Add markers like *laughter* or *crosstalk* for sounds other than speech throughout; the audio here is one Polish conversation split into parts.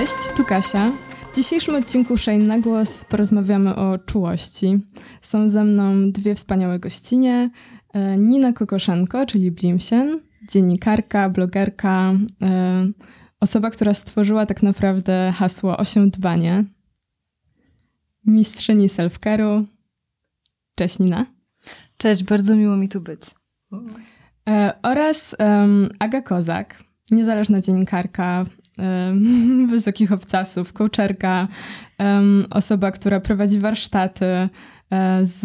Cześć, tu Kasia. W dzisiejszym odcinku Shane na głos porozmawiamy o czułości. Są ze mną dwie wspaniałe gościnie. E, Nina Kokoszenko, czyli Blimsien, dziennikarka, blogerka, e, osoba, która stworzyła tak naprawdę hasło Osiądbanie. Mistrzyni self-care'u. Cześć Nina. Cześć, bardzo miło mi tu być. E, oraz um, Aga Kozak, niezależna dziennikarka, *laughs* wysokich obcasów, coacherka, um, osoba, która prowadzi warsztaty e, z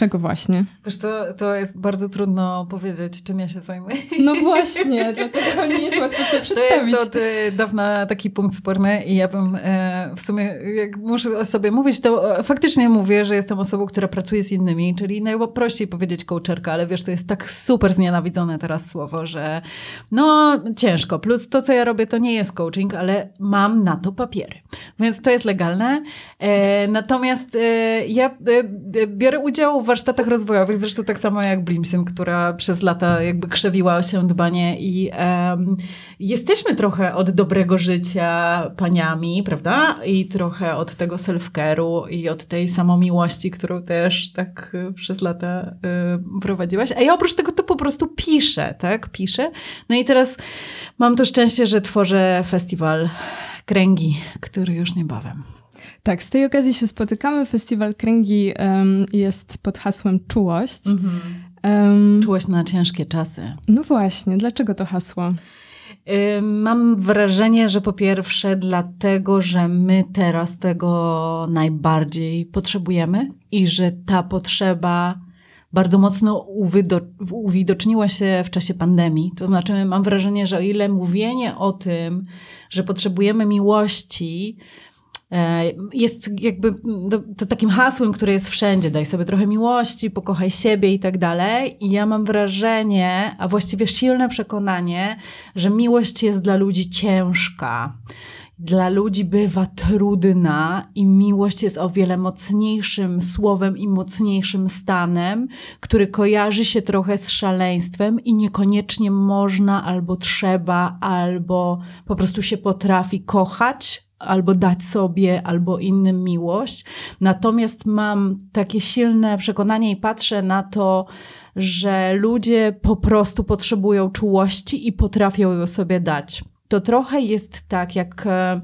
Czego właśnie? Wiesz to, to jest bardzo trudno powiedzieć, czym ja się zajmuję. No właśnie, *laughs* dlatego nie jest łatwo co przedstawić. To jest od y, dawna taki punkt sporny i ja bym e, w sumie, jak muszę o sobie mówić, to e, faktycznie mówię, że jestem osobą, która pracuje z innymi, czyli najprościej powiedzieć coacherka, ale wiesz, to jest tak super znienawidzone teraz słowo, że no ciężko. Plus to, co ja robię, to nie jest coaching, ale mam na to papiery. Więc to jest legalne. E, natomiast e, ja e, biorę udział w warsztatach rozwojowych, zresztą tak samo jak Blimsen, która przez lata jakby krzewiła się dbanie i um, jesteśmy trochę od dobrego życia paniami, prawda? I trochę od tego self-care'u i od tej samomiłości, którą też tak y, przez lata y, prowadziłaś. A ja oprócz tego to po prostu piszę, tak? Piszę. No i teraz mam to szczęście, że tworzę festiwal Kręgi, który już niebawem. Tak, z tej okazji się spotykamy. Festiwal Kręgi um, jest pod hasłem Czułość. Mhm. Um, Czułość na ciężkie czasy. No właśnie, dlaczego to hasło? Mam wrażenie, że po pierwsze dlatego, że my teraz tego najbardziej potrzebujemy i że ta potrzeba bardzo mocno uwidoczniła się w czasie pandemii. To znaczy, mam wrażenie, że o ile mówienie o tym, że potrzebujemy miłości, jest jakby to takim hasłem, które jest wszędzie. Daj sobie trochę miłości, pokochaj siebie i tak dalej. I ja mam wrażenie, a właściwie silne przekonanie, że miłość jest dla ludzi ciężka. Dla ludzi bywa trudna i miłość jest o wiele mocniejszym słowem i mocniejszym stanem, który kojarzy się trochę z szaleństwem i niekoniecznie można albo trzeba, albo po prostu się potrafi kochać albo dać sobie, albo innym miłość. Natomiast mam takie silne przekonanie i patrzę na to, że ludzie po prostu potrzebują czułości i potrafią ją sobie dać. To trochę jest tak, jak e,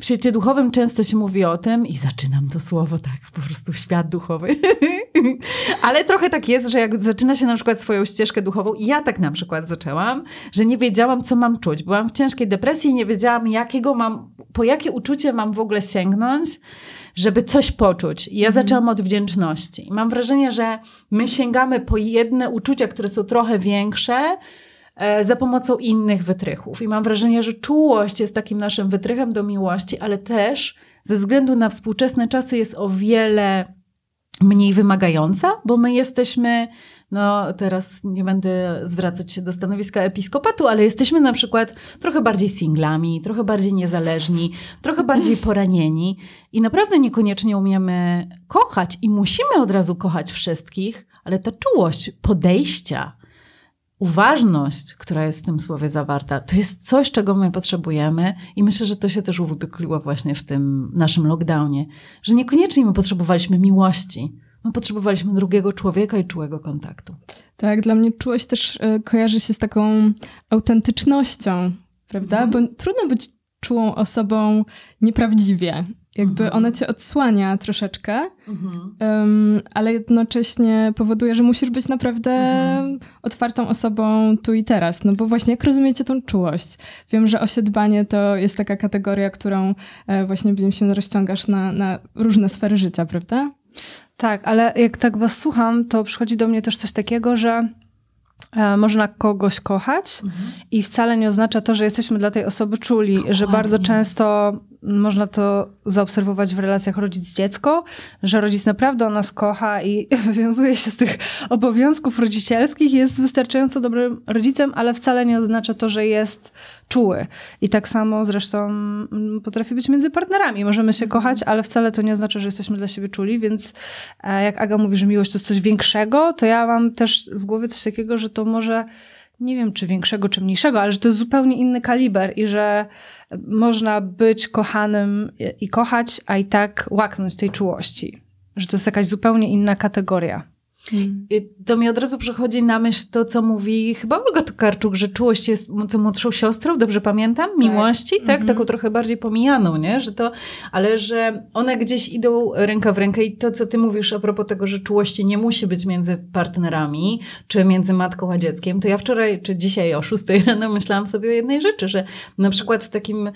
w świecie duchowym często się mówi o tym, i zaczynam to słowo tak, po prostu świat duchowy. *laughs* *laughs* Ale trochę tak jest, że jak zaczyna się na przykład swoją ścieżkę duchową, i ja tak na przykład zaczęłam, że nie wiedziałam, co mam czuć. Byłam w ciężkiej depresji i nie wiedziałam, jakiego mam, po jakie uczucie mam w ogóle sięgnąć, żeby coś poczuć. I ja mhm. zaczęłam od wdzięczności. I mam wrażenie, że my sięgamy po jedne uczucia, które są trochę większe, E, za pomocą innych wytrychów. I mam wrażenie, że czułość jest takim naszym wytrychem do miłości, ale też ze względu na współczesne czasy jest o wiele mniej wymagająca, bo my jesteśmy, no teraz nie będę zwracać się do stanowiska episkopatu, ale jesteśmy na przykład trochę bardziej singlami, trochę bardziej niezależni, trochę bardziej poranieni i naprawdę niekoniecznie umiemy kochać i musimy od razu kochać wszystkich, ale ta czułość podejścia, uważność, która jest w tym słowie zawarta, to jest coś, czego my potrzebujemy i myślę, że to się też uwypukliło właśnie w tym naszym lockdownie, że niekoniecznie my potrzebowaliśmy miłości, my potrzebowaliśmy drugiego człowieka i czułego kontaktu. Tak, dla mnie czułość też y, kojarzy się z taką autentycznością, prawda? Mhm. Bo trudno być czułą osobą nieprawdziwie jakby mhm. ona cię odsłania troszeczkę, mhm. um, ale jednocześnie powoduje, że musisz być naprawdę mhm. otwartą osobą tu i teraz. No bo właśnie jak rozumiecie tą czułość? Wiem, że osiedbanie to jest taka kategoria, którą e, właśnie się rozciągasz na, na różne sfery życia, prawda? Tak, ale jak tak was słucham, to przychodzi do mnie też coś takiego, że można kogoś kochać mhm. i wcale nie oznacza to, że jesteśmy dla tej osoby czuli, Dokładnie. że bardzo często można to zaobserwować w relacjach rodzic-dziecko, że rodzic naprawdę o nas kocha i *laughs* wywiązuje się z tych obowiązków rodzicielskich, jest wystarczająco dobrym rodzicem, ale wcale nie oznacza to, że jest czuły. I tak samo zresztą mm, potrafi być między partnerami. Możemy się kochać, ale wcale to nie oznacza, że jesteśmy dla siebie czuli, więc e, jak Aga mówi, że miłość to jest coś większego, to ja mam też w głowie coś takiego, że to może nie wiem czy większego, czy mniejszego, ale że to jest zupełnie inny kaliber i że można być kochanym i kochać, a i tak łaknąć tej czułości. Że to jest jakaś zupełnie inna kategoria. To mi od razu przychodzi na myśl to, co mówi chyba Olga Tokarczuk, że czułość jest co młodszą siostrą, dobrze pamiętam? Tak. Miłości, tak? tak? Taką trochę bardziej pomijaną, nie? Że to, ale że one gdzieś idą ręka w rękę i to, co ty mówisz a propos tego, że czułości nie musi być między partnerami, czy między matką a dzieckiem, to ja wczoraj, czy dzisiaj o 6 rano myślałam sobie o jednej rzeczy, że na przykład w takim, yy,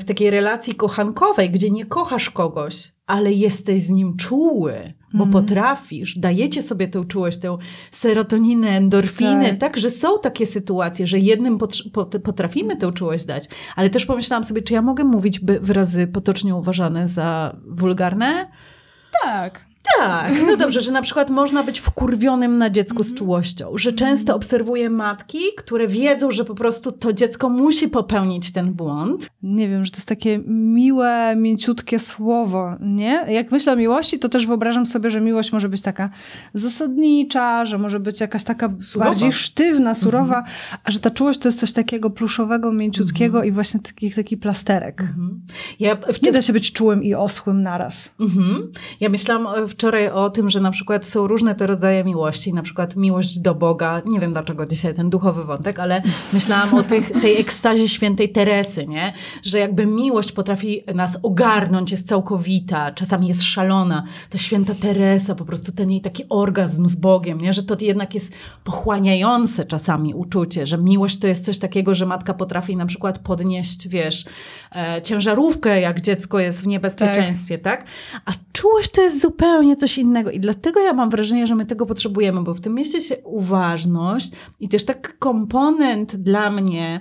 w takiej relacji kochankowej, gdzie nie kochasz kogoś, ale jesteś z nim czuły, bo mm. potrafisz, dajecie sobie tę czułość, tę serotoninę, endorfiny, tak. tak, że są takie sytuacje, że jednym potrafimy tę czułość dać, ale też pomyślałam sobie, czy ja mogę mówić wyrazy potocznie uważane za wulgarne? Tak. Tak, no dobrze, że na przykład można być wkurwionym na dziecku z czułością, że często obserwuję matki, które wiedzą, że po prostu to dziecko musi popełnić ten błąd. Nie wiem, że to jest takie miłe, mięciutkie słowo, nie? Jak myślę o miłości, to też wyobrażam sobie, że miłość może być taka zasadnicza, że może być jakaś taka surowa. bardziej sztywna, surowa, mhm. a że ta czułość to jest coś takiego pluszowego, mięciutkiego mhm. i właśnie taki, taki plasterek. Mhm. Ja w... Nie da się być czułym i oschłym naraz. Mhm. Ja myślałam wczoraj o tym, że na przykład są różne te rodzaje miłości, na przykład miłość do Boga. Nie wiem dlaczego dzisiaj ten duchowy wątek, ale myślałam o tych, tej ekstazie świętej Teresy, nie? Że jakby miłość potrafi nas ogarnąć, jest całkowita, czasami jest szalona. Ta święta Teresa, po prostu ten jej taki orgazm z Bogiem, nie? Że to jednak jest pochłaniające czasami uczucie, że miłość to jest coś takiego, że matka potrafi na przykład podnieść, wiesz, e, ciężarówkę, jak dziecko jest w niebezpieczeństwie, tak? tak? A czułość to jest zupełnie zupełnie coś innego. I dlatego ja mam wrażenie, że my tego potrzebujemy, bo w tym mieście się uważność i też taki komponent dla mnie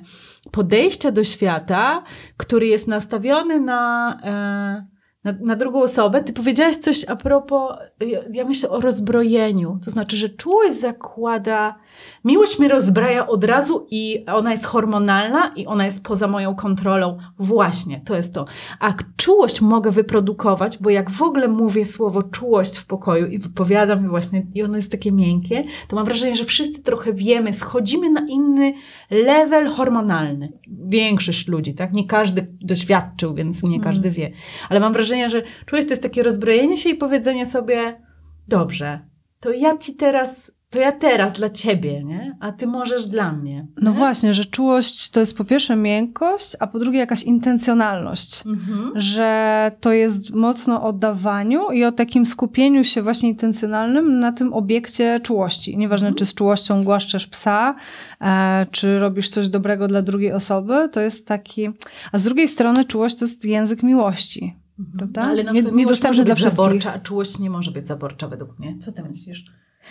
podejścia do świata, który jest nastawiony na. E, na, na, drugą osobę. Ty powiedziałaś coś a propos, ja, ja myślę o rozbrojeniu. To znaczy, że czułość zakłada Miłość mnie rozbraja od razu i ona jest hormonalna i ona jest poza moją kontrolą. Właśnie, to jest to. A czułość mogę wyprodukować, bo jak w ogóle mówię słowo czułość w pokoju i wypowiadam właśnie i ono jest takie miękkie, to mam wrażenie, że wszyscy trochę wiemy, schodzimy na inny level hormonalny. Większość ludzi, tak? Nie każdy doświadczył, więc nie każdy mm. wie. Ale mam wrażenie, że czułość to jest takie rozbrojenie się i powiedzenie sobie, dobrze, to ja ci teraz to ja teraz dla ciebie, nie? A ty możesz dla mnie. No nie? właśnie, że czułość to jest po pierwsze miękkość, a po drugie jakaś intencjonalność. Mhm. Że to jest mocno o dawaniu i o takim skupieniu się właśnie intencjonalnym na tym obiekcie czułości. Nieważne, mhm. czy z czułością głaszczesz psa, e, czy robisz coś dobrego dla drugiej osoby, to jest taki... A z drugiej strony czułość to jest język miłości. Mhm. Prawda? Ale na nie, niedostępny dla wszystkich. Zaborcza, a czułość nie może być zaborcza według mnie. Co ty myślisz?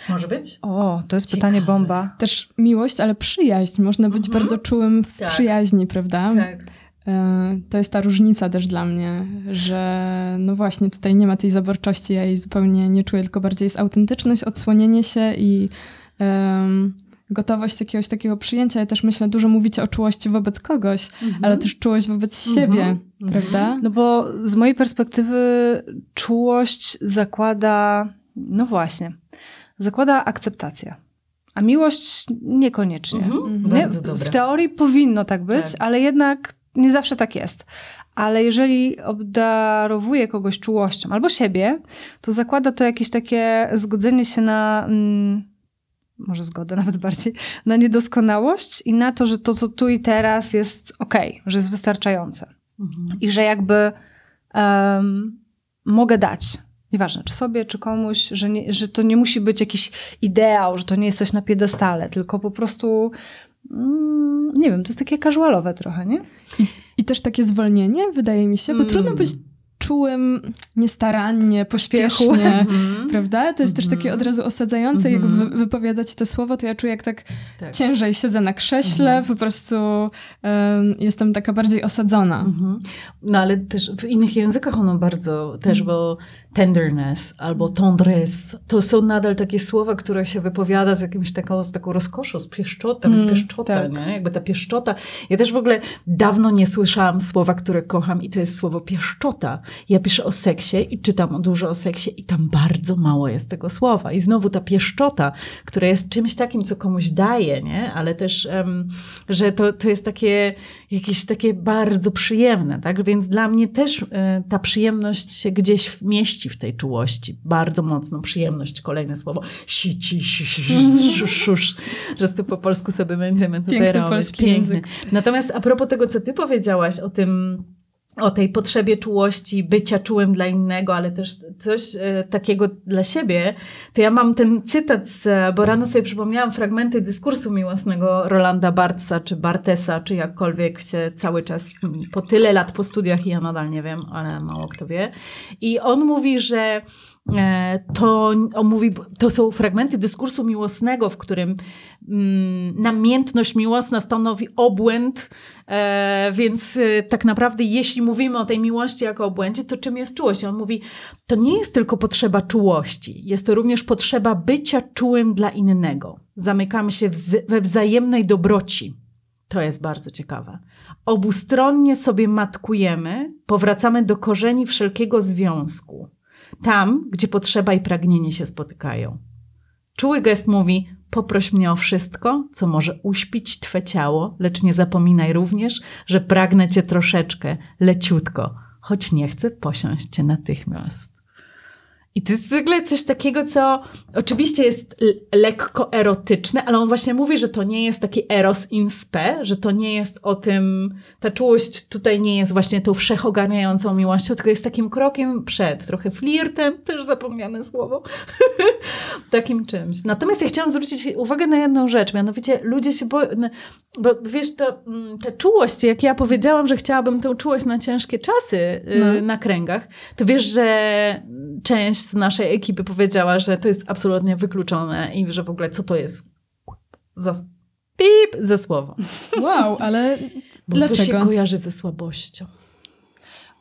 Może być? O, to jest Ciekawe. pytanie bomba. Też miłość, ale przyjaźń. Można być mhm. bardzo czułym w tak. przyjaźni, prawda? Tak. E, to jest ta różnica też dla mnie, że no właśnie tutaj nie ma tej zaborczości, ja jej zupełnie nie czuję, tylko bardziej jest autentyczność, odsłonienie się i um, gotowość jakiegoś takiego przyjęcia. Ja też myślę, dużo mówicie o czułości wobec kogoś, mhm. ale też czułość wobec mhm. siebie, mhm. prawda? No bo z mojej perspektywy czułość zakłada, no właśnie, zakłada akceptację. A miłość niekoniecznie. Mhm, Bardzo dobre. W teorii powinno tak być, tak. ale jednak nie zawsze tak jest. Ale jeżeli obdarowuje kogoś czułością albo siebie, to zakłada to jakieś takie zgodzenie się na. Mm, może zgodę *laughs* nawet bardziej, na niedoskonałość i na to, że to, co tu i teraz jest ok, że jest wystarczające. Mhm. I że jakby um, mogę dać. Nieważne, czy sobie, czy komuś, że, nie, że to nie musi być jakiś ideał, że to nie jest coś na piedestale, tylko po prostu, mm, nie wiem, to jest takie casualowe trochę, nie? I, I, też takie zwolnienie, wydaje mi się, bo mm. trudno być czułym, niestarannie, pośpiesznie, mhm. prawda? To jest też takie od razu osadzające, jak wy, mhm. wypowiadać to słowo, to ja czuję, jak tak, tak. ciężej siedzę na krześle, mhm. po prostu um, jestem taka bardziej osadzona. No ale też w innych językach ono bardzo też, bo tenderness albo tendresse, to są nadal takie słowa, które się wypowiada z jakimś taką, z taką rozkoszą, z pieszczotem, mm, z pieszczota, tak. nie? Jakby ta pieszczota. Ja też w ogóle dawno nie słyszałam słowa, które kocham i to jest słowo pieszczota, Ja piszę o seksie i czytam dużo o seksie i tam bardzo mało jest tego słowa. I znowu ta pieszczota, która jest czymś takim, co komuś daje, nie? Ale też, um, że to, to jest takie, jakieś takie bardzo przyjemne, tak? Więc dla mnie też y, ta przyjemność się gdzieś mieści w tej czułości. Bardzo mocno przyjemność, kolejne słowo. Si, ci, si, si, si, szusz, że to po polsku sobie będziemy tutaj Piękny robić. Piękny. język. Natomiast a propos tego, co ty powiedziałaś o tym, o tej potrzebie czułości, bycia czułym dla innego, ale też coś e, takiego dla siebie, to ja mam ten cytat, z, bo rano sobie przypomniałam fragmenty dyskursu miłosnego Rolanda Bartsa, czy Bartesa, czy jakkolwiek się cały czas, po tyle lat po studiach i ja nadal nie wiem, ale mało kto wie. I on mówi, że to, on mówi, to są fragmenty dyskursu miłosnego, w którym mm, namiętność miłosna stanowi obłęd, e, więc e, tak naprawdę jeśli mówimy o tej miłości jako obłędzie, to czym jest czułość? On mówi, to nie jest tylko potrzeba czułości, jest to również potrzeba bycia czułym dla innego. Zamykamy się we wzajemnej dobroci. To jest bardzo ciekawe. Obustronnie sobie matkujemy, powracamy do korzeni wszelkiego związku. Tam, gdzie potrzeba i pragnienie się spotykają. Czuły gest mówi: Poproś mnie o wszystko, co może uśpić twe ciało, lecz nie zapominaj również, że pragnę cię troszeczkę, leciutko, choć nie chcę posiąść cię natychmiast. I to jest zwykle coś takiego, co oczywiście jest lekko erotyczne, ale on właśnie mówi, że to nie jest taki eros in spe, że to nie jest o tym, ta czułość tutaj nie jest właśnie tą wszechogarniającą miłością, tylko jest takim krokiem przed, trochę flirtem, *laughs* też zapomniane słowo, *laughs* takim czymś. Natomiast ja chciałam zwrócić uwagę na jedną rzecz, mianowicie ludzie się boją, bo wiesz, to, mm, ta czułość, jak ja powiedziałam, że chciałabym tę czułość na ciężkie czasy y, No. na kręgach, to wiesz, że część z naszej ekipy powiedziała, że to jest absolutnie wykluczone i że w ogóle co to jest za pip ze słowo. Wow, ale *laughs* Bo to się dlaczego? kojarzy ze słabością,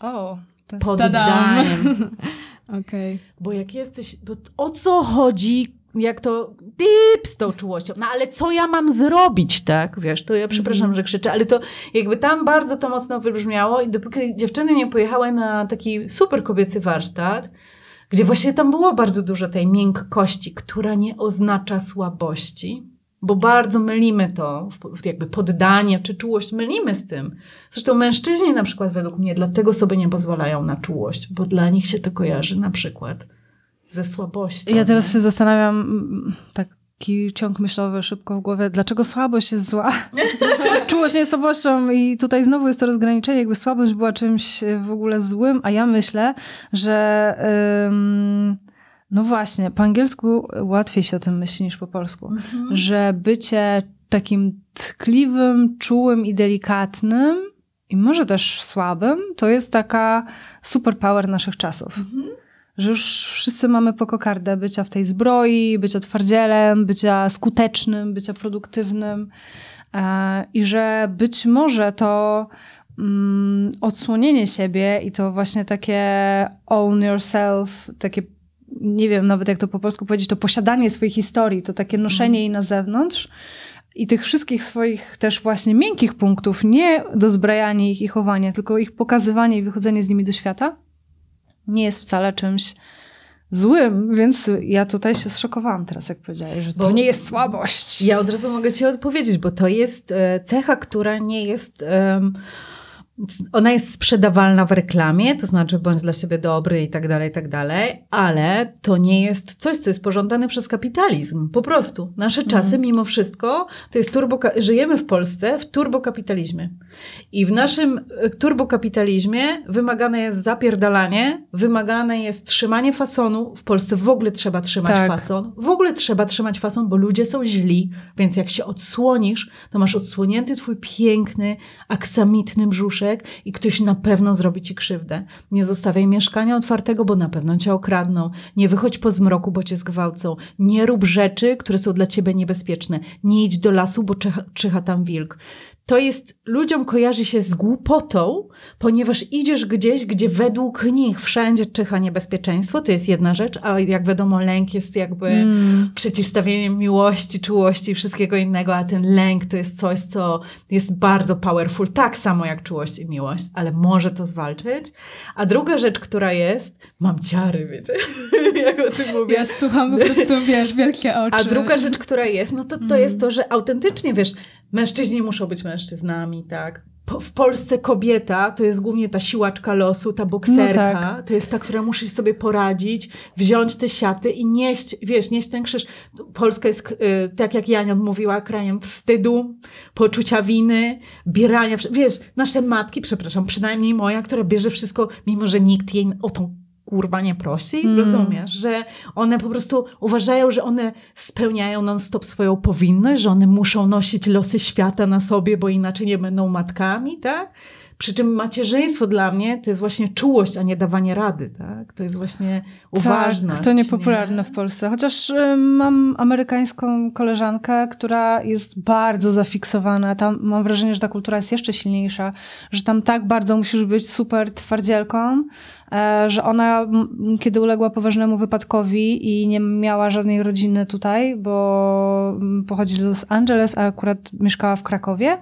O, to jest... poddaniem. *laughs* Okej. Bo jak jesteś, bo o co chodzi, jak to pip z tą czułością? No ale co ja mam zrobić, tak? Wiesz, to ja przepraszam, że krzyczę, ale to jakby tam bardzo to mocno wybrzmiało i dopóki dziewczyny nie pojechały na taki super kobiecy warsztat, gdzie właśnie tam było bardzo dużo tej miękkości, która nie oznacza słabości, bo bardzo mylimy to, jakby poddanie czy czułość mylimy z tym. Zresztą mężczyźni na przykład według mnie dlatego sobie nie pozwalają na czułość, bo dla nich się to kojarzy na przykład ze słabością. Ja teraz się zastanawiam, mm, taki ciąg myślowy szybko w głowie, dlaczego słabość jest zła? *laughs* Czułość nie jest słabością i tutaj znowu jest to rozgraniczenie, jakby słabość była czymś e, w ogóle złym, a ja myślę, że ym, no właśnie, po angielsku łatwiej się o tym myśli niż po polsku, Mhm. że bycie takim tkliwym, czułym i delikatnym i może też słabym, to jest taka superpower naszych czasów że już wszyscy mamy po kokardę bycia w tej zbroi, bycia twardzielem, bycia skutecznym, bycia produktywnym. E, i że być może to mm, odsłonienie siebie i to właśnie takie own yourself, takie nie wiem nawet jak to po polsku powiedzieć, to posiadanie swojej historii, to takie noszenie jej na zewnątrz i tych wszystkich swoich też właśnie miękkich punktów, nie dozbrajanie ich i chowanie, tylko ich pokazywanie i wychodzenie z nimi do świata, nie jest wcale czymś złym, więc ja tutaj się zszokowałam teraz, jak powiedziałeś, że to Bo- nie jest słabość. Ja od razu mogę ci odpowiedzieć, bo to jest e, cecha, która nie jest. em, ona jest sprzedawalna w reklamie, to znaczy bądź dla siebie dobry i tak dalej, i tak dalej, ale to nie jest coś, co jest pożądane przez kapitalizm. Po prostu. Nasze czasy, mimo wszystko, to jest turbo, żyjemy w Polsce w turbokapitalizmie. I w naszym e, turbokapitalizmie wymagane jest zapierdalanie, wymagane jest trzymanie fasonu. W Polsce w ogóle trzeba trzymać Tak. fason. W ogóle trzeba trzymać fason, bo ludzie są źli, więc jak się odsłonisz, to masz odsłonięty twój piękny, aksamitny brzuszek i ktoś na pewno zrobi ci krzywdę. Nie zostawiaj mieszkania otwartego, bo na pewno cię okradną. Nie wychodź po zmroku, bo cię zgwałcą. Nie rób rzeczy, które są dla ciebie niebezpieczne. Nie idź do lasu, bo czyha, czyha tam wilk. To jest, ludziom kojarzy się z głupotą, ponieważ idziesz gdzieś, gdzie według nich wszędzie czyha niebezpieczeństwo, to jest jedna rzecz, a jak wiadomo lęk jest jakby mm. przeciwstawieniem miłości, czułości i wszystkiego innego, a ten lęk to jest coś, co jest bardzo powerful, tak samo jak czułość i miłość, ale może to zwalczyć. A druga rzecz, która jest, mam ciary, wiecie, *laughs* jak o tym mówię. Ja słucham po prostu, wiesz, wielkie oczy. A druga rzecz, która jest, no to, to mm. jest to, że autentycznie, wiesz, mężczyźni muszą być mężczyznami, tak? w Polsce kobieta to jest głównie ta siłaczka losu, ta bokserka, no tak. to jest ta, która musi sobie poradzić, wziąć te siaty i nieść, wiesz, nieść ten krzyż. Polska jest, y, tak jak Jania mówiła, krajem wstydu, poczucia winy, bierania, wiesz, nasze matki, przepraszam, przynajmniej moja, która bierze wszystko, mimo że nikt jej o tą kurwa nie prosi, mm. rozumiesz, że one po prostu uważają, że one spełniają non-stop swoją powinność, że one muszą nosić losy świata na sobie, bo inaczej nie będą matkami, tak? Przy czym macierzyństwo dla mnie to jest właśnie czułość, a nie dawanie rady, tak? To jest właśnie uważność. Tak, to niepopularne nie? w Polsce. Chociaż mam amerykańską koleżankę, która jest bardzo zafiksowana. Tam mam wrażenie, że ta kultura jest jeszcze silniejsza, że tam tak bardzo musisz być super twardzielką, że ona, kiedy uległa poważnemu wypadkowi i nie miała żadnej rodziny tutaj, bo pochodzi z Los Angeles, a akurat mieszkała w Krakowie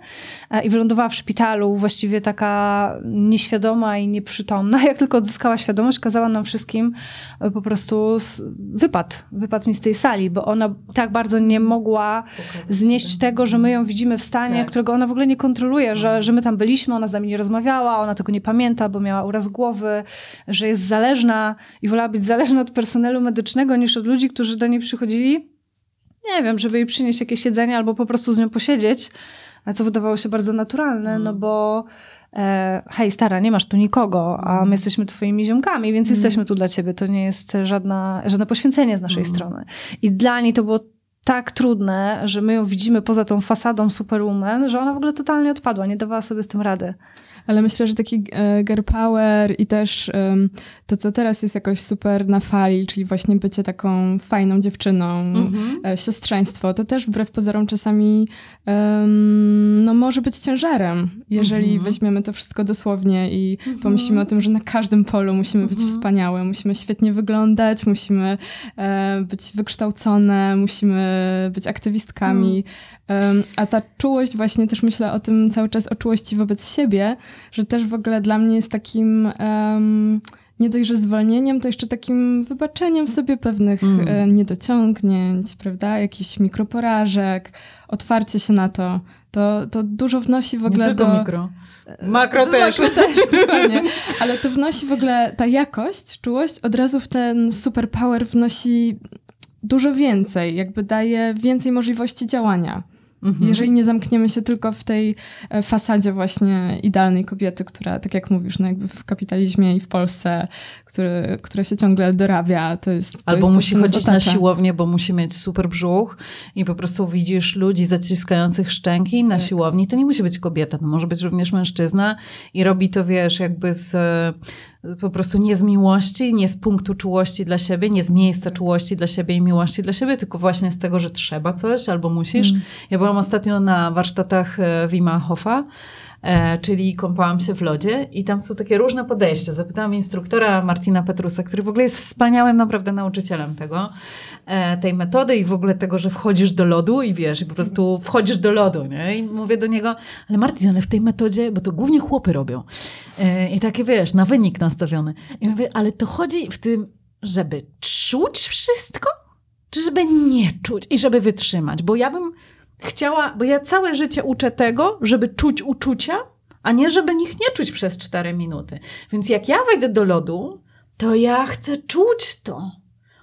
e, i wylądowała w szpitalu, właściwie taka nieświadoma i nieprzytomna. *laughs* Jak tylko odzyskała świadomość, kazała nam wszystkim e, po prostu wypad, wypad mi z tej sali, bo ona tak bardzo nie mogła znieść tego, że my ją widzimy w stanie, tak. którego ona w ogóle nie kontroluje, że, że my tam byliśmy, ona z nami nie rozmawiała, ona tego nie pamięta, bo miała uraz głowy, że jest zależna i wolała być zależna od personelu medycznego niż od ludzi, którzy do niej przychodzili. Nie wiem, żeby jej przynieść jakieś jedzenie albo po prostu z nią posiedzieć, co wydawało się bardzo naturalne, mm. no bo e, hej stara, nie masz tu nikogo, a my jesteśmy twoimi ziomkami, więc mm. jesteśmy tu dla ciebie. To nie jest żadna, żadne poświęcenie z naszej mm. strony. I dla niej to było tak trudne, że my ją widzimy poza tą fasadą superwoman, że ona w ogóle totalnie odpadła, nie dawała sobie z tym rady. Ale myślę, że taki e, girl power i też to, co teraz jest jakoś super na fali, czyli właśnie bycie taką fajną dziewczyną, mm-hmm. siostrzeństwo, to też wbrew pozorom czasami no, może być ciężarem, jeżeli mm-hmm. weźmiemy to wszystko dosłownie i mm-hmm. pomyślimy o tym, że na każdym polu musimy być mhm. wspaniałe, musimy świetnie wyglądać, musimy e, być wykształcone, musimy być aktywistkami, a ta czułość właśnie też myślę o tym cały czas, o czułości wobec siebie, że też w ogóle dla mnie jest takim um, nie dość, że zwolnieniem, to jeszcze takim wybaczeniem sobie pewnych mm. e, niedociągnięć, prawda? Jakichś mikroporażek, otwarcie się na to. To, to dużo wnosi w ogóle nie tylko do... mikro. Makro do, też. Makro też, *laughs* dokładnie. Ale to wnosi w ogóle, ta jakość, czułość od razu w ten superpower wnosi dużo więcej, jakby daje więcej możliwości działania. Mhm. Jeżeli nie zamkniemy się tylko w tej e, fasadzie właśnie idealnej kobiety, która, tak jak mówisz, no jakby w kapitalizmie i w Polsce, który, która się ciągle dorabia, to jest to Albo jest musi chodzić na siłownię, bo musi mieć super brzuch i po prostu widzisz ludzi zaciskających szczęki na tak. siłowni, to nie musi być kobieta, to może być również mężczyzna i robi to, wiesz, jakby z po prostu nie z miłości, nie z punktu czułości dla siebie, nie z miejsca czułości dla siebie i miłości dla siebie, tylko właśnie z tego, że trzeba coś albo musisz. Mm. Ja byłam ostatnio na warsztatach e, Wima Hoffa, czyli kąpałam się w lodzie i tam są takie różne podejścia. Zapytałam instruktora Martina Petrusa, który w ogóle jest wspaniałym naprawdę nauczycielem tego, e, tej metody i w ogóle tego, że wchodzisz do lodu i wiesz, i po prostu wchodzisz do lodu, nie? I mówię do niego, ale Martin, ale w tej metodzie, bo to głównie chłopy robią. E, I takie, wiesz, na wynik nastawiony. I mówię, ale to chodzi w tym, żeby czuć wszystko, czy żeby nie czuć i żeby wytrzymać? Bo ja bym chciała, bo ja całe życie uczę tego, żeby czuć uczucia, a nie żeby nich nie czuć przez cztery minuty. Więc jak ja wejdę do lodu, to ja chcę czuć to.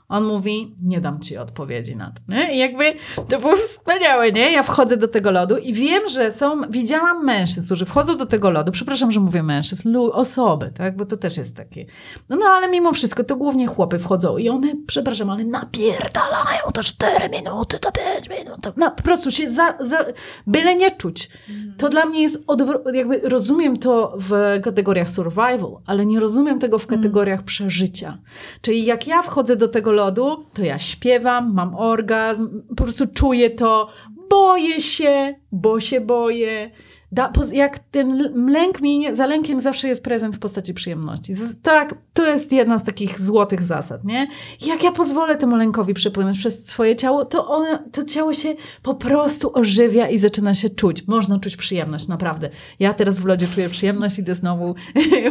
On mówi, nie dam ci odpowiedzi na to. Nie? I jakby to było wspaniałe, nie? Ja wchodzę do tego lodu i wiem, że są, widziałam mężczyzn, którzy wchodzą do tego lodu, przepraszam, że mówię mężczyzn, osoby, tak? Bo to też jest takie. No, no ale mimo wszystko to głównie chłopy wchodzą i one, przepraszam, ale napierdalają to 4 minuty, to 5 minut. To, no, po prostu się za, za, byle nie czuć. To dla mnie jest, jakby rozumiem to w kategoriach survival, ale nie rozumiem tego w kategoriach przeżycia. Czyli jak ja wchodzę do tego lodu, to ja śpiewam, mam orgazm, po prostu czuję to, boję się, bo się boję, da, jak ten lęk minie, za lękiem zawsze jest prezent w postaci przyjemności. Z, tak, to jest jedna z takich złotych zasad, nie? Jak ja pozwolę temu lękowi przepłynąć przez swoje ciało, to, one, to ciało się po prostu ożywia i zaczyna się czuć. Można czuć przyjemność, naprawdę. Ja teraz w lodzie czuję przyjemność, idę znowu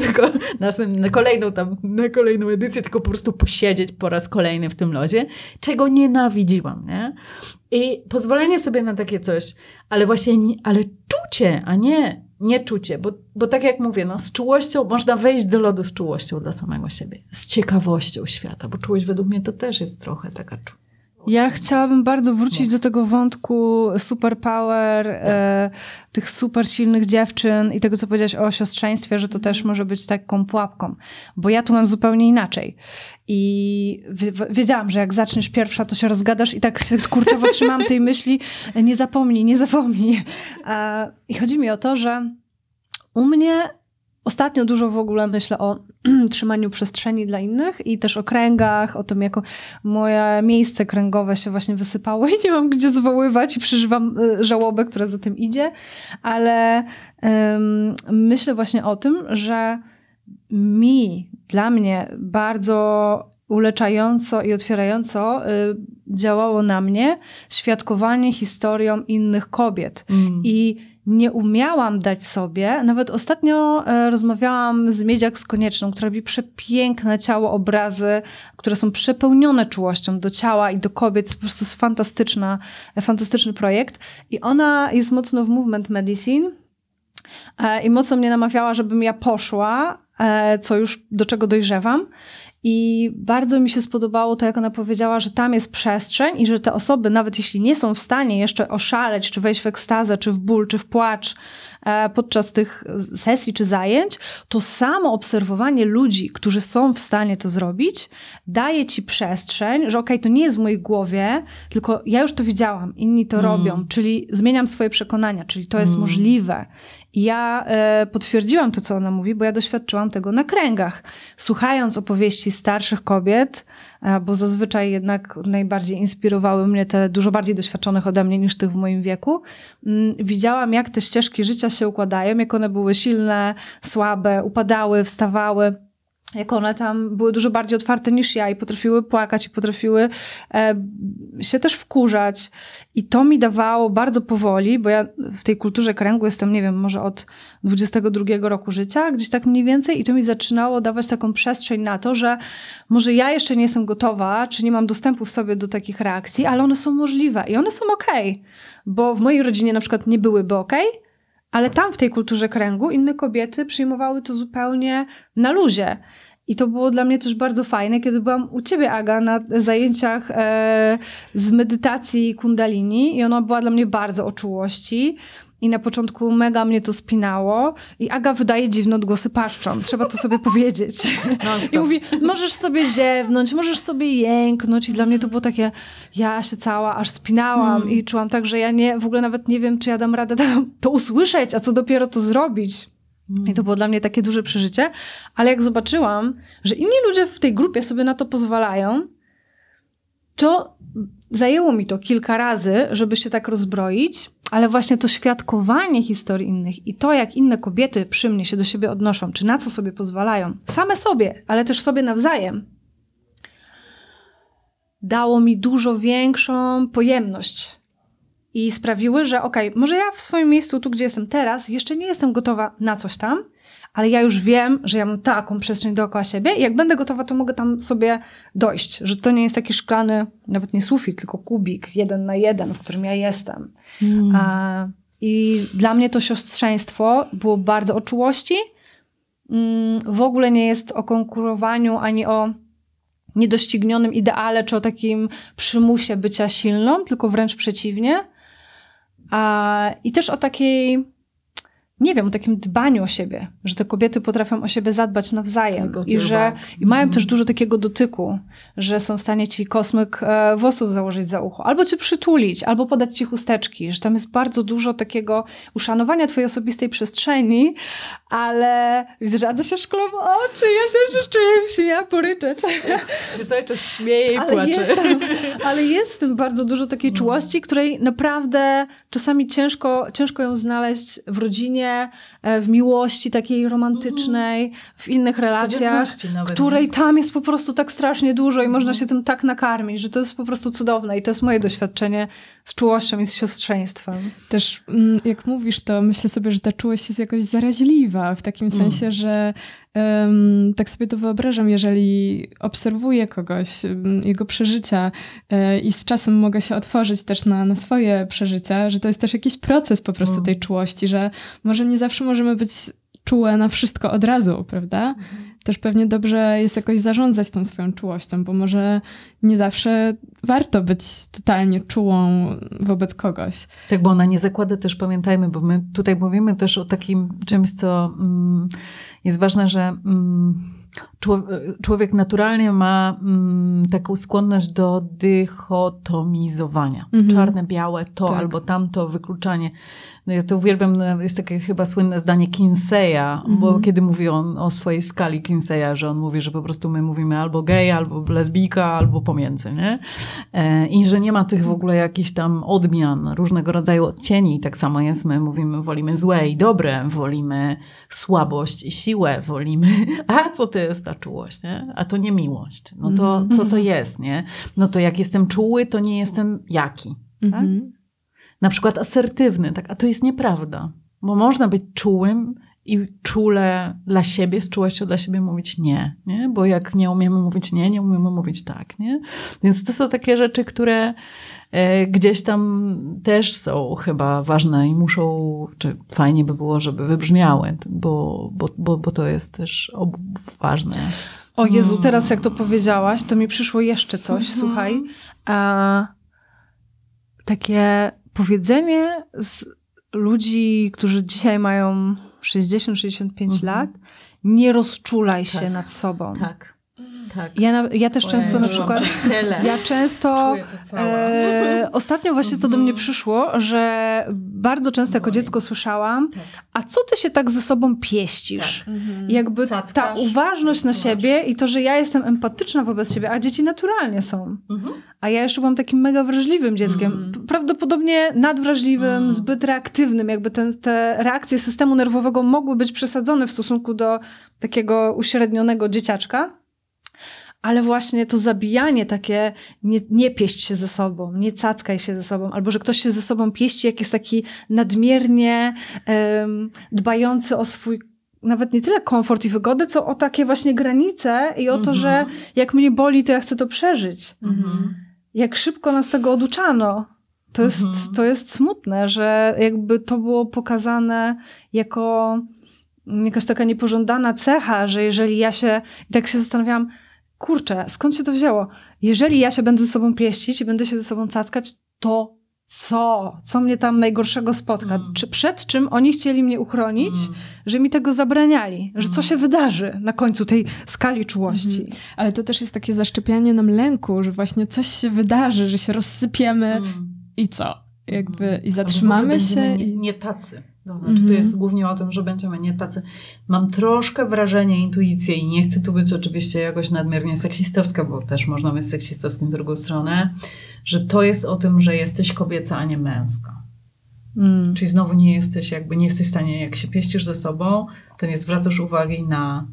*laughs* na, na kolejną tam, na kolejną edycję, tylko po prostu posiedzieć po raz kolejny w tym lodzie, czego nienawidziłam, nie? I pozwolenie sobie na takie coś, ale właśnie, nie, ale czucie, a nie nieczucie, bo, bo tak jak mówię, no, z czułością można wejść do lodu z czułością dla samego siebie, z ciekawością świata, bo czułość według mnie to też jest trochę taka czułość. Ja chciałabym bardzo wrócić do tego wątku superpower, tak. e, tych super silnych dziewczyn i tego, co powiedziałaś o siostrzeństwie, że to też może być taką pułapką. Bo ja tu mam zupełnie inaczej. I wiedziałam, że jak zaczniesz pierwsza, to się rozgadasz i tak się kurczowo trzymam tej myśli, nie zapomnij, nie zapomnij. I chodzi mi o to, że u mnie Ostatnio dużo w ogóle myślę o *clears throat* trzymaniu przestrzeni dla innych i też o kręgach, o tym, jak moje miejsce kręgowe się właśnie wysypało i nie mam gdzie zwoływać i przeżywam y, żałobę, która za tym idzie, ale um, myślę właśnie o tym, że mi, dla mnie bardzo uleczająco i otwierająco y, działało na mnie świadkowanie historią innych kobiet. Mm. I nie umiałam dać sobie. Nawet ostatnio e, rozmawiałam z Miedziak z Konieczną, która robi przepiękne ciało, obrazy, które są przepełnione czułością do ciała i do kobiet. Po prostu jest fantastyczna, e, fantastyczny projekt. I ona jest mocno w movement medicine i mocno mnie namawiała, żebym ja poszła, co już do czego dojrzewam. I bardzo mi się spodobało to, jak ona powiedziała, że tam jest przestrzeń i że te osoby, nawet jeśli nie są w stanie jeszcze oszaleć, czy wejść w ekstazę, czy w ból, czy w płacz e, podczas tych sesji czy zajęć, to samo obserwowanie ludzi, którzy są w stanie to zrobić, daje ci przestrzeń, że okej, okay, to nie jest w mojej głowie, tylko ja już to widziałam, inni to mm. robią, czyli zmieniam swoje przekonania, czyli to jest mm. możliwe. I ja e, potwierdziłam to, co ona mówi, bo ja doświadczyłam tego na kręgach. Słuchając opowieści starszych kobiet, e, bo zazwyczaj jednak najbardziej inspirowały mnie te dużo bardziej doświadczonych ode mnie niż tych w moim wieku, mm, widziałam, jak te ścieżki życia się układają, jak one były silne, słabe, upadały, wstawały jak one tam były dużo bardziej otwarte niż ja i potrafiły płakać i potrafiły e, się też wkurzać. I to mi dawało bardzo powoli, bo ja w tej kulturze kręgu jestem, nie wiem, może od 22 roku życia, gdzieś tak mniej więcej, i to mi zaczynało dawać taką przestrzeń na to, że może ja jeszcze nie jestem gotowa, czy nie mam dostępu w sobie do takich reakcji, ale one są możliwe i one są okej. Okay, bo w mojej rodzinie na przykład nie byłyby okej, okay, ale tam w tej kulturze kręgu inne kobiety przyjmowały to zupełnie na luzie. I to było dla mnie też bardzo fajne, kiedy byłam u ciebie, Aga, na zajęciach e, z medytacji kundalini i ona była dla mnie bardzo o czułości. I na początku mega mnie to spinało. I Aga wydaje dziwne odgłosy paszczą. Trzeba to sobie powiedzieć. No, *laughs* I mówi, możesz sobie ziewnąć, możesz sobie jęknąć. I dla mnie to było takie, ja się cała aż spinałam hmm. i czułam tak, że ja nie, w ogóle nawet nie wiem, czy ja dam radę *laughs* to usłyszeć, a co dopiero to zrobić. I to było dla mnie takie duże przeżycie, ale jak zobaczyłam, że inni ludzie w tej grupie sobie na to pozwalają, to zajęło mi to kilka razy, żeby się tak rozbroić, ale właśnie to świadkowanie historii innych i to, jak inne kobiety przy mnie się do siebie odnoszą, czy na co sobie pozwalają, same sobie, ale też sobie nawzajem, dało mi dużo większą pojemność i sprawiły, że okej, okay, może ja w swoim miejscu, tu gdzie jestem teraz, jeszcze nie jestem gotowa na coś tam, ale ja już wiem, że ja mam taką przestrzeń dookoła siebie i jak będę gotowa, to mogę tam sobie dojść, że to nie jest taki szklany, nawet nie sufit, tylko kubik, jeden na jeden, w którym ja jestem. Mm. A, I dla mnie to siostrzeństwo było bardzo o czułości. Mm, w ogóle nie jest o konkurowaniu ani o niedoścignionym ideale, czy o takim przymusie bycia silną, tylko wręcz przeciwnie. A, I też o takiej nie wiem, o takim dbaniu o siebie, że te kobiety potrafią o siebie zadbać nawzajem i że i mają też dużo takiego dotyku, że są w stanie ci kosmyk e, włosów założyć za ucho, albo cię przytulić, albo podać ci chusteczki, że tam jest bardzo dużo takiego uszanowania twojej osobistej przestrzeni, ale widzę, że Ada się szklą oczy, ja też już czuję, się miała poryczeć. Się cały czas śmieje i ale płacze. Jest tam, ale jest w tym bardzo dużo takiej Mm. czułości, której naprawdę czasami ciężko, ciężko ją znaleźć w rodzinie, e, w miłości takiej romantycznej, w innych relacjach, nawet, której tam jest po prostu tak strasznie dużo i można się tym tak nakarmić, że to jest po prostu cudowne. I to jest moje doświadczenie z czułością i z siostrzeństwem. Też mm, jak mówisz, to myślę sobie, że ta czułość jest jakoś zaraźliwa, w takim Mm. sensie, że em, tak sobie to wyobrażam, jeżeli obserwuję kogoś, em, jego przeżycia e, i z czasem mogę się otworzyć też na, na swoje przeżycia, że to jest też jakiś proces po prostu Mm. tej czułości, że może nie zawsze możemy być czułe na wszystko od razu, prawda? Też pewnie dobrze jest jakoś zarządzać tą swoją czułością, bo może nie zawsze warto być totalnie czułą wobec kogoś. Tak, bo ona nie zakłada też, pamiętajmy, bo my tutaj mówimy też o takim czymś, co mm, jest ważne, że mm, człowiek, naturalnie ma mm, taką skłonność do dychotomizowania. Mhm. Czarne, białe, to Tak. albo tamto, wykluczanie. No ja to uwielbiam, no, jest takie chyba słynne zdanie Kinseya, bo kiedy mówi on o swojej skali Kinseya, że on mówi, że po prostu my mówimy albo gej, albo lesbijka, albo pomiędzy, nie? E, I że nie ma tych w ogóle jakichś tam odmian, różnego rodzaju odcieni. Tak samo jest, my mówimy, wolimy złe i dobre, wolimy słabość i siłę, wolimy, *laughs* a co to jest ta czułość, nie? A to nie miłość. No to co to jest, nie? No to jak jestem czuły, to nie jestem jaki. Tak? Mhm. Na przykład asertywny, tak? A to jest nieprawda. Bo można być czułym i czule dla siebie, z czułością dla siebie mówić nie, nie? Bo jak nie umiemy mówić nie, nie umiemy mówić tak, nie? Więc to są takie rzeczy, które gdzieś tam też są chyba ważne i muszą, czy fajnie by było, żeby wybrzmiały, bo, bo, bo, bo to jest też ważne. O Jezu, teraz jak to powiedziałaś, to mi przyszło jeszcze coś, słuchaj. A, takie powiedzenie z ludzi, którzy dzisiaj mają 60-65 lat, nie rozczulaj się Tak. nad sobą. Tak, tak. Ja, ja też często na przykład... Ja często. *laughs* E, ostatnio właśnie to do mnie przyszło, że bardzo często jako dziecko słyszałam, Tak. a co ty się tak ze sobą pieścisz? Mhm. Jakby ta Cackasz. uważność na siebie i to, że ja jestem empatyczna wobec siebie, a dzieci naturalnie są. Mhm. A ja jeszcze byłam takim mega wrażliwym dzieckiem. Mhm. Prawdopodobnie nadwrażliwym, Mm. zbyt reaktywnym. Jakby ten, te reakcje systemu nerwowego mogły być przesadzone w stosunku do takiego uśrednionego dzieciaczka. Ale właśnie to zabijanie takie, nie, nie pieść się ze sobą, nie cackaj się ze sobą, albo że ktoś się ze sobą pieści, jak jest taki nadmiernie em, dbający o swój nawet nie tyle komfort i wygodę, co o takie właśnie granice i o to, Mhm. że jak mnie boli, to ja chcę to przeżyć. Mhm. Jak szybko nas tego oduczano. To jest, Mhm. to jest smutne, że jakby to było pokazane jako jakaś taka niepożądana cecha, że jeżeli ja się, i tak się zastanawiałam, kurczę, skąd się to wzięło? Jeżeli ja się będę ze sobą pieścić i będę się ze sobą cackać, to co? Co mnie tam najgorszego spotka? Mm. Czy przed czym oni chcieli mnie uchronić, Mm. że mi tego zabraniali? Że co się wydarzy na końcu tej skali czułości? Mhm. Ale to też jest takie zaszczepianie nam lęku, że właśnie coś się wydarzy, że się rozsypiemy Mm. i co? Jakby i w ogóle zatrzymamy się i... Nie, nie tacy. To znaczy, Mhm. to jest głównie o tym, że będziemy nie tacy. Mam troszkę wrażenie, intuicję i nie chcę tu być oczywiście jakoś nadmiernie seksistowska, bo też można być seksistowskim w drugą stronę, że to jest o tym, że jesteś kobieca, a nie męska. Mm. Czyli znowu nie jesteś jakby, nie jesteś w stanie, jak się pieścisz ze sobą, to nie zwracasz uwagi na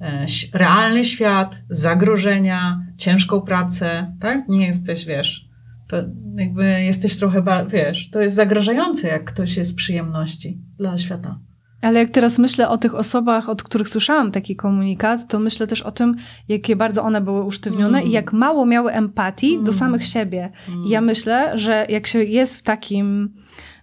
e, realny świat, zagrożenia, ciężką pracę, tak? Nie jesteś, wiesz, to jakby jesteś trochę, ba- wiesz, to jest zagrażające, jak ktoś jest przyjemności dla świata. Ale jak teraz myślę o tych osobach, od których słyszałam taki komunikat, to myślę też o tym, jakie bardzo one były usztywnione Mm. i jak mało miały empatii do Mm. samych siebie. I ja myślę, że jak się jest w takim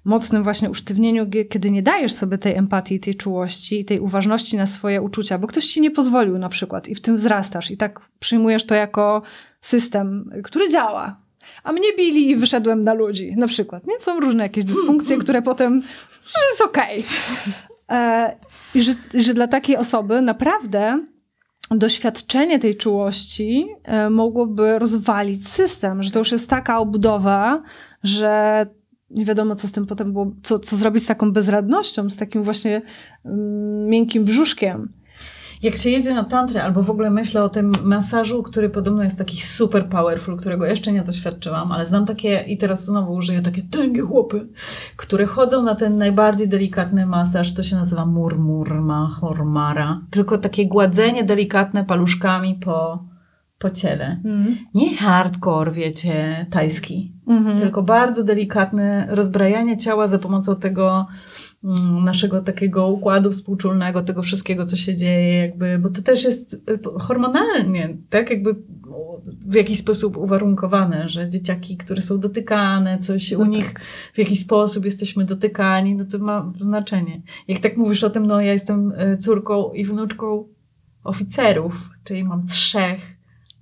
mocnym właśnie usztywnieniu, kiedy nie dajesz sobie tej empatii, tej czułości, tej uważności na swoje uczucia, bo ktoś ci nie pozwolił na przykład i w tym wzrastasz i tak przyjmujesz to jako system, który działa. A mnie bili i wyszedłem na ludzi, na przykład. Nie? Są różne jakieś dysfunkcje, które potem że jest okej. E, I że, że dla takiej osoby naprawdę doświadczenie tej czułości e, mogłoby rozwalić system, że to już jest taka obudowa, że nie wiadomo, co z tym potem było, co, co zrobić z taką bezradnością, z takim właśnie mm, miękkim brzuszkiem. Jak się jedzie na tantrę, albo w ogóle myślę o tym masażu, który podobno jest taki super powerful, którego jeszcze nie doświadczyłam, ale znam takie, i teraz znowu użyję takie tęgie chłopy, które chodzą na ten najbardziej delikatny masaż, to się nazywa murmurma, hormara. Tylko takie gładzenie delikatne paluszkami po, po ciele. Mm. Nie hardcore, wiecie, tajski, mm -hmm. tylko bardzo delikatne rozbrajanie ciała za pomocą tego naszego takiego układu współczulnego, tego wszystkiego, co się dzieje, jakby, bo to też jest y, hormonalnie, tak, jakby w jakiś sposób uwarunkowane, że dzieciaki, które są dotykane, coś no u tak. nich w jakiś sposób jesteśmy dotykani, no to ma znaczenie. Jak tak mówisz o tym, no ja jestem y, córką i wnuczką oficerów, czyli mam trzech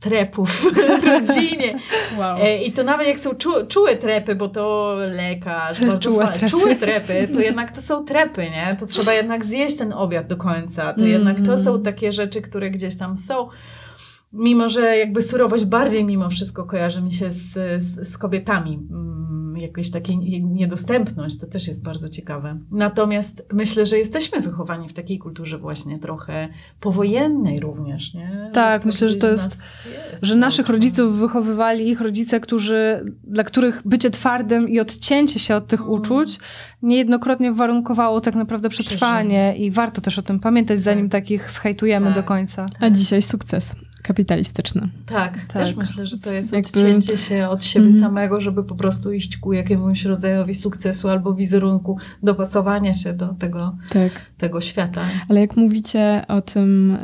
trepów *laughs* w rodzinie. Wow. E, I to nawet jak są czu, czułe trepy, bo to lekarz, *laughs* czułe trepy. czułe trepy, to jednak to są trepy, nie? To trzeba jednak zjeść ten obiad do końca. To mm. jednak to są takie rzeczy, które gdzieś tam są. Mimo, że jakby surowość bardziej mimo wszystko kojarzy mi się z, z, z kobietami jakaś taka niedostępność, to też jest bardzo ciekawe. Natomiast myślę, że jesteśmy wychowani w takiej kulturze właśnie trochę powojennej również, nie? Tak, to myślę, że to jest, jest że naszych rodziców wychowywali ich rodzice, którzy, dla których bycie twardym i odcięcie się od tych mm. uczuć niejednokrotnie warunkowało tak naprawdę przetrwanie Przeżyć. i warto też o tym pamiętać, zanim tak. takich schajtujemy tak. do końca. A dzisiaj sukces kapitalistyczny. Tak, tak, też myślę, że to jest Jakby... odcięcie się od siebie mm. samego, żeby po prostu iść ku jakiemuś rodzajowi sukcesu albo wizerunku, dopasowania się do tego, tak. tego świata. Ale jak mówicie o tym,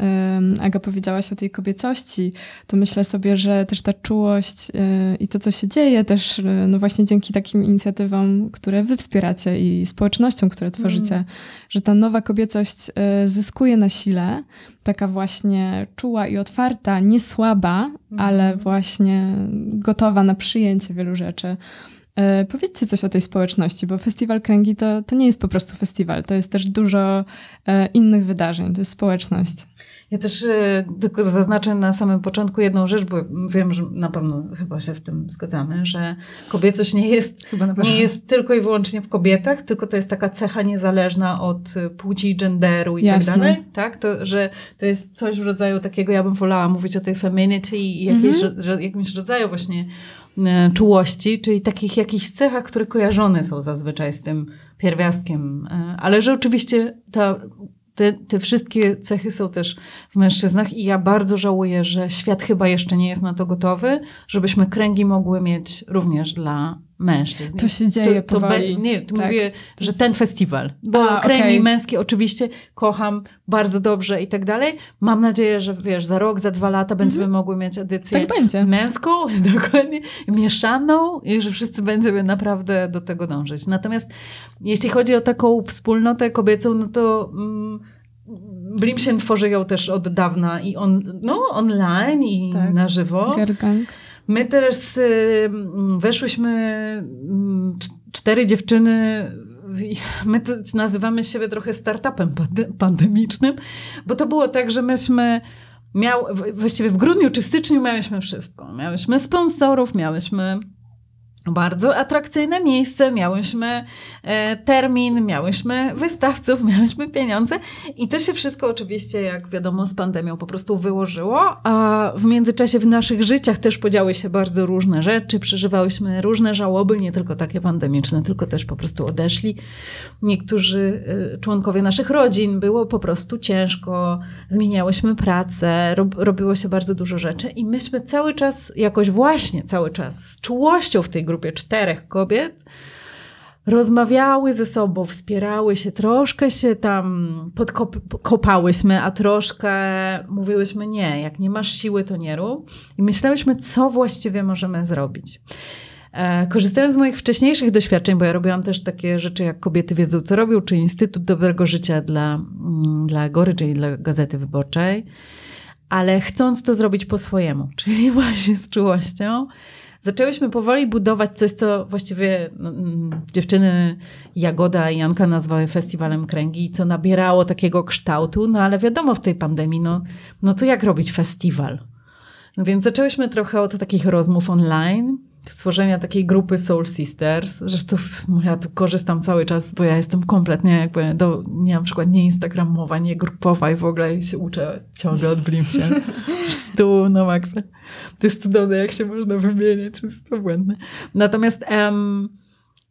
Aga powiedziałaś o tej kobiecości, to myślę sobie, że też ta czułość y, i to, co się dzieje też, y, no właśnie dzięki takim inicjatywom, które wy wspieracie i społecznościom, które tworzycie, mm. że ta nowa kobiecość y, zyskuje na sile, taka właśnie czuła i otwarta, nie słaba, mhm. ale właśnie gotowa na przyjęcie wielu rzeczy. E, powiedzcie coś o tej społeczności, bo Festiwal Kręgi to, to nie jest po prostu festiwal, to jest też dużo e, innych wydarzeń, to jest społeczność. Ja też e, tylko zaznaczę na samym początku jedną rzecz, bo wiem, że na pewno chyba się w tym zgadzamy, że kobiecość nie jest, nie jest tylko i wyłącznie w kobietach, tylko to jest taka cecha niezależna od płci, genderu i tak Jasne. tak dalej. Tak? To, że to jest coś w rodzaju takiego, ja bym wolała mówić o tej femininity i jakiejś, mhm. jakimś rodzaju właśnie E, czułości, czyli takich jakichś cechach, które kojarzone są zazwyczaj z tym pierwiastkiem, e, ale że oczywiście ta, te, te wszystkie cechy są też w mężczyznach i ja bardzo żałuję, że świat chyba jeszcze nie jest na to gotowy, żebyśmy kręgi mogły mieć również dla mężczyzn. To się dzieje to, to powoli. Nie, tak. mówię, że ten festiwal. Bo A, kręgi okay. męskie oczywiście kocham bardzo dobrze i tak dalej. Mam nadzieję, że wiesz, za rok, za dwa lata będziemy mm -hmm. mogły mieć edycję tak będzie. męską, *laughs* dokładnie, mieszaną i że wszyscy będziemy naprawdę do tego dążyć. Natomiast jeśli chodzi o taką wspólnotę kobiecą, no to... Mm, Blimsien tworzy ją też od dawna i on, no, online i tak. na żywo. Gergang. My teraz y, weszłyśmy mm, cztery dziewczyny *laughs* my nazywamy siebie trochę startupem pandemicznym, bo to było tak, że myśmy miał, właściwie w grudniu czy w styczniu miałyśmy wszystko. Miałyśmy sponsorów, miałyśmy bardzo atrakcyjne miejsce, miałyśmy e, termin, miałyśmy wystawców, *laughs* miałyśmy pieniądze i to się wszystko oczywiście, jak wiadomo, z pandemią po prostu wyłożyło, a w międzyczasie w naszych życiach też podziały się bardzo różne rzeczy, przeżywałyśmy różne żałoby, nie tylko takie pandemiczne, tylko też po prostu odeszli. Niektórzy e, członkowie naszych rodzin, było po prostu ciężko, zmieniałyśmy pracę, rob, robiło się bardzo dużo rzeczy i myśmy cały czas, jakoś właśnie cały czas z czułością w tej grupie grupie czterech kobiet, rozmawiały ze sobą, wspierały się, troszkę się tam podkopałyśmy, a troszkę mówiłyśmy nie, jak nie masz siły, to nie rób. I myślałyśmy, co właściwie możemy zrobić. E, korzystając z moich wcześniejszych doświadczeń, bo ja robiłam też takie rzeczy jak Kobiety wiedzą, co robią, czy Instytut Dobrego Życia dla, mm, dla Gory, czyli dla Gazety Wyborczej, ale chcąc to zrobić po swojemu, *laughs* czyli właśnie z czułością, zaczęłyśmy powoli budować coś, co właściwie no, mm, dziewczyny Jagoda i Janka nazwały festiwalem kręgi, co nabierało takiego kształtu, no ale wiadomo w tej pandemii, no, no to jak robić festiwal? No więc zaczęłyśmy trochę od takich rozmów online, stworzenia takiej grupy Soul Sisters. Zresztą *laughs* ja tu korzystam cały czas, bo ja jestem kompletnie jakby, do, nie na przykład nie instagramowa, nie grupowa i w ogóle się uczę ciągle od Blimsie. *laughs* Stu na maksa. To jest cudowne, jak się można wymieniać, to jest to błędne. Natomiast...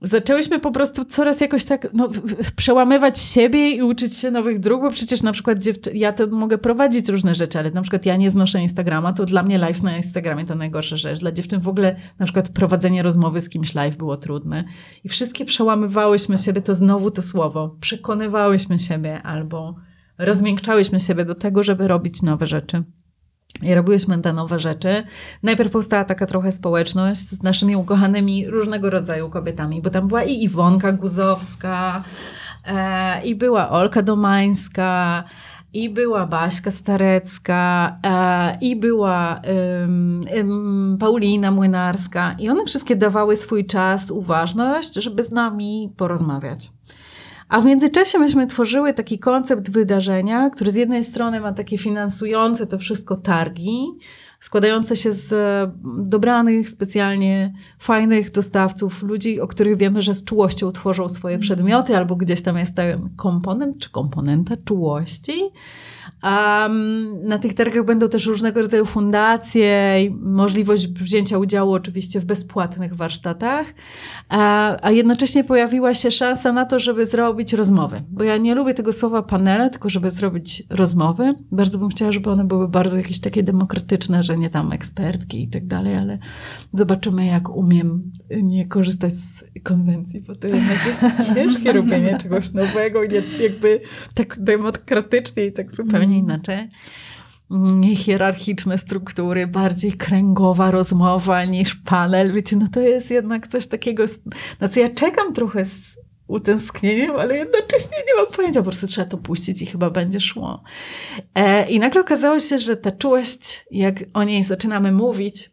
zaczęłyśmy po prostu coraz jakoś tak no, przełamywać siebie i uczyć się nowych dróg, bo przecież na przykład ja to mogę prowadzić różne rzeczy, ale na przykład ja nie znoszę Instagrama, to dla mnie live na Instagramie to najgorsza rzecz. Dla dziewczyn w ogóle na przykład prowadzenie rozmowy z kimś live było trudne. I wszystkie przełamywałyśmy siebie, to znowu to słowo, przekonywałyśmy siebie albo rozmiękczałyśmy siebie do tego, żeby robić nowe rzeczy. I robiłyśmy te nowe rzeczy. Najpierw powstała taka trochę społeczność z naszymi ukochanymi różnego rodzaju kobietami, bo tam była i Iwonka Guzowska, e, i była Olka Domańska, i była Baśka Starecka, e, i była Paulina Młynarska. I one wszystkie dawały swój czas, uważność, żeby z nami porozmawiać. A w międzyczasie myśmy tworzyły taki koncept wydarzenia, który z jednej strony ma takie finansujące to wszystko targi, składające się z dobranych, specjalnie fajnych dostawców, ludzi, o których wiemy, że z czułością tworzą swoje przedmioty, albo gdzieś tam jest ten komponent czy komponenta czułości. Um, na tych targach będą też różnego rodzaju fundacje i możliwość wzięcia udziału oczywiście w bezpłatnych warsztatach, a, a jednocześnie pojawiła się szansa na to, żeby zrobić rozmowy. Bo ja nie lubię tego słowa panele, tylko żeby zrobić rozmowy. Bardzo bym chciała, żeby one były bardzo jakieś takie demokratyczne, że nie tam ekspertki i tak dalej, ale zobaczymy, jak umiem nie korzystać z konwencji, bo to jednak jest ciężkie robienie czegoś nowego i jakby tak demokratycznie i tak zupełnie zupełnie inaczej. Hierarchiczne struktury, bardziej kręgowa rozmowa niż panel. Wiecie, no to jest jednak coś takiego, na co ja czekam trochę z utęsknieniem, ale jednocześnie nie mam pojęcia, po prostu trzeba to puścić i chyba będzie szło. E, I nagle okazało się, że ta czułość, jak o niej zaczynamy mówić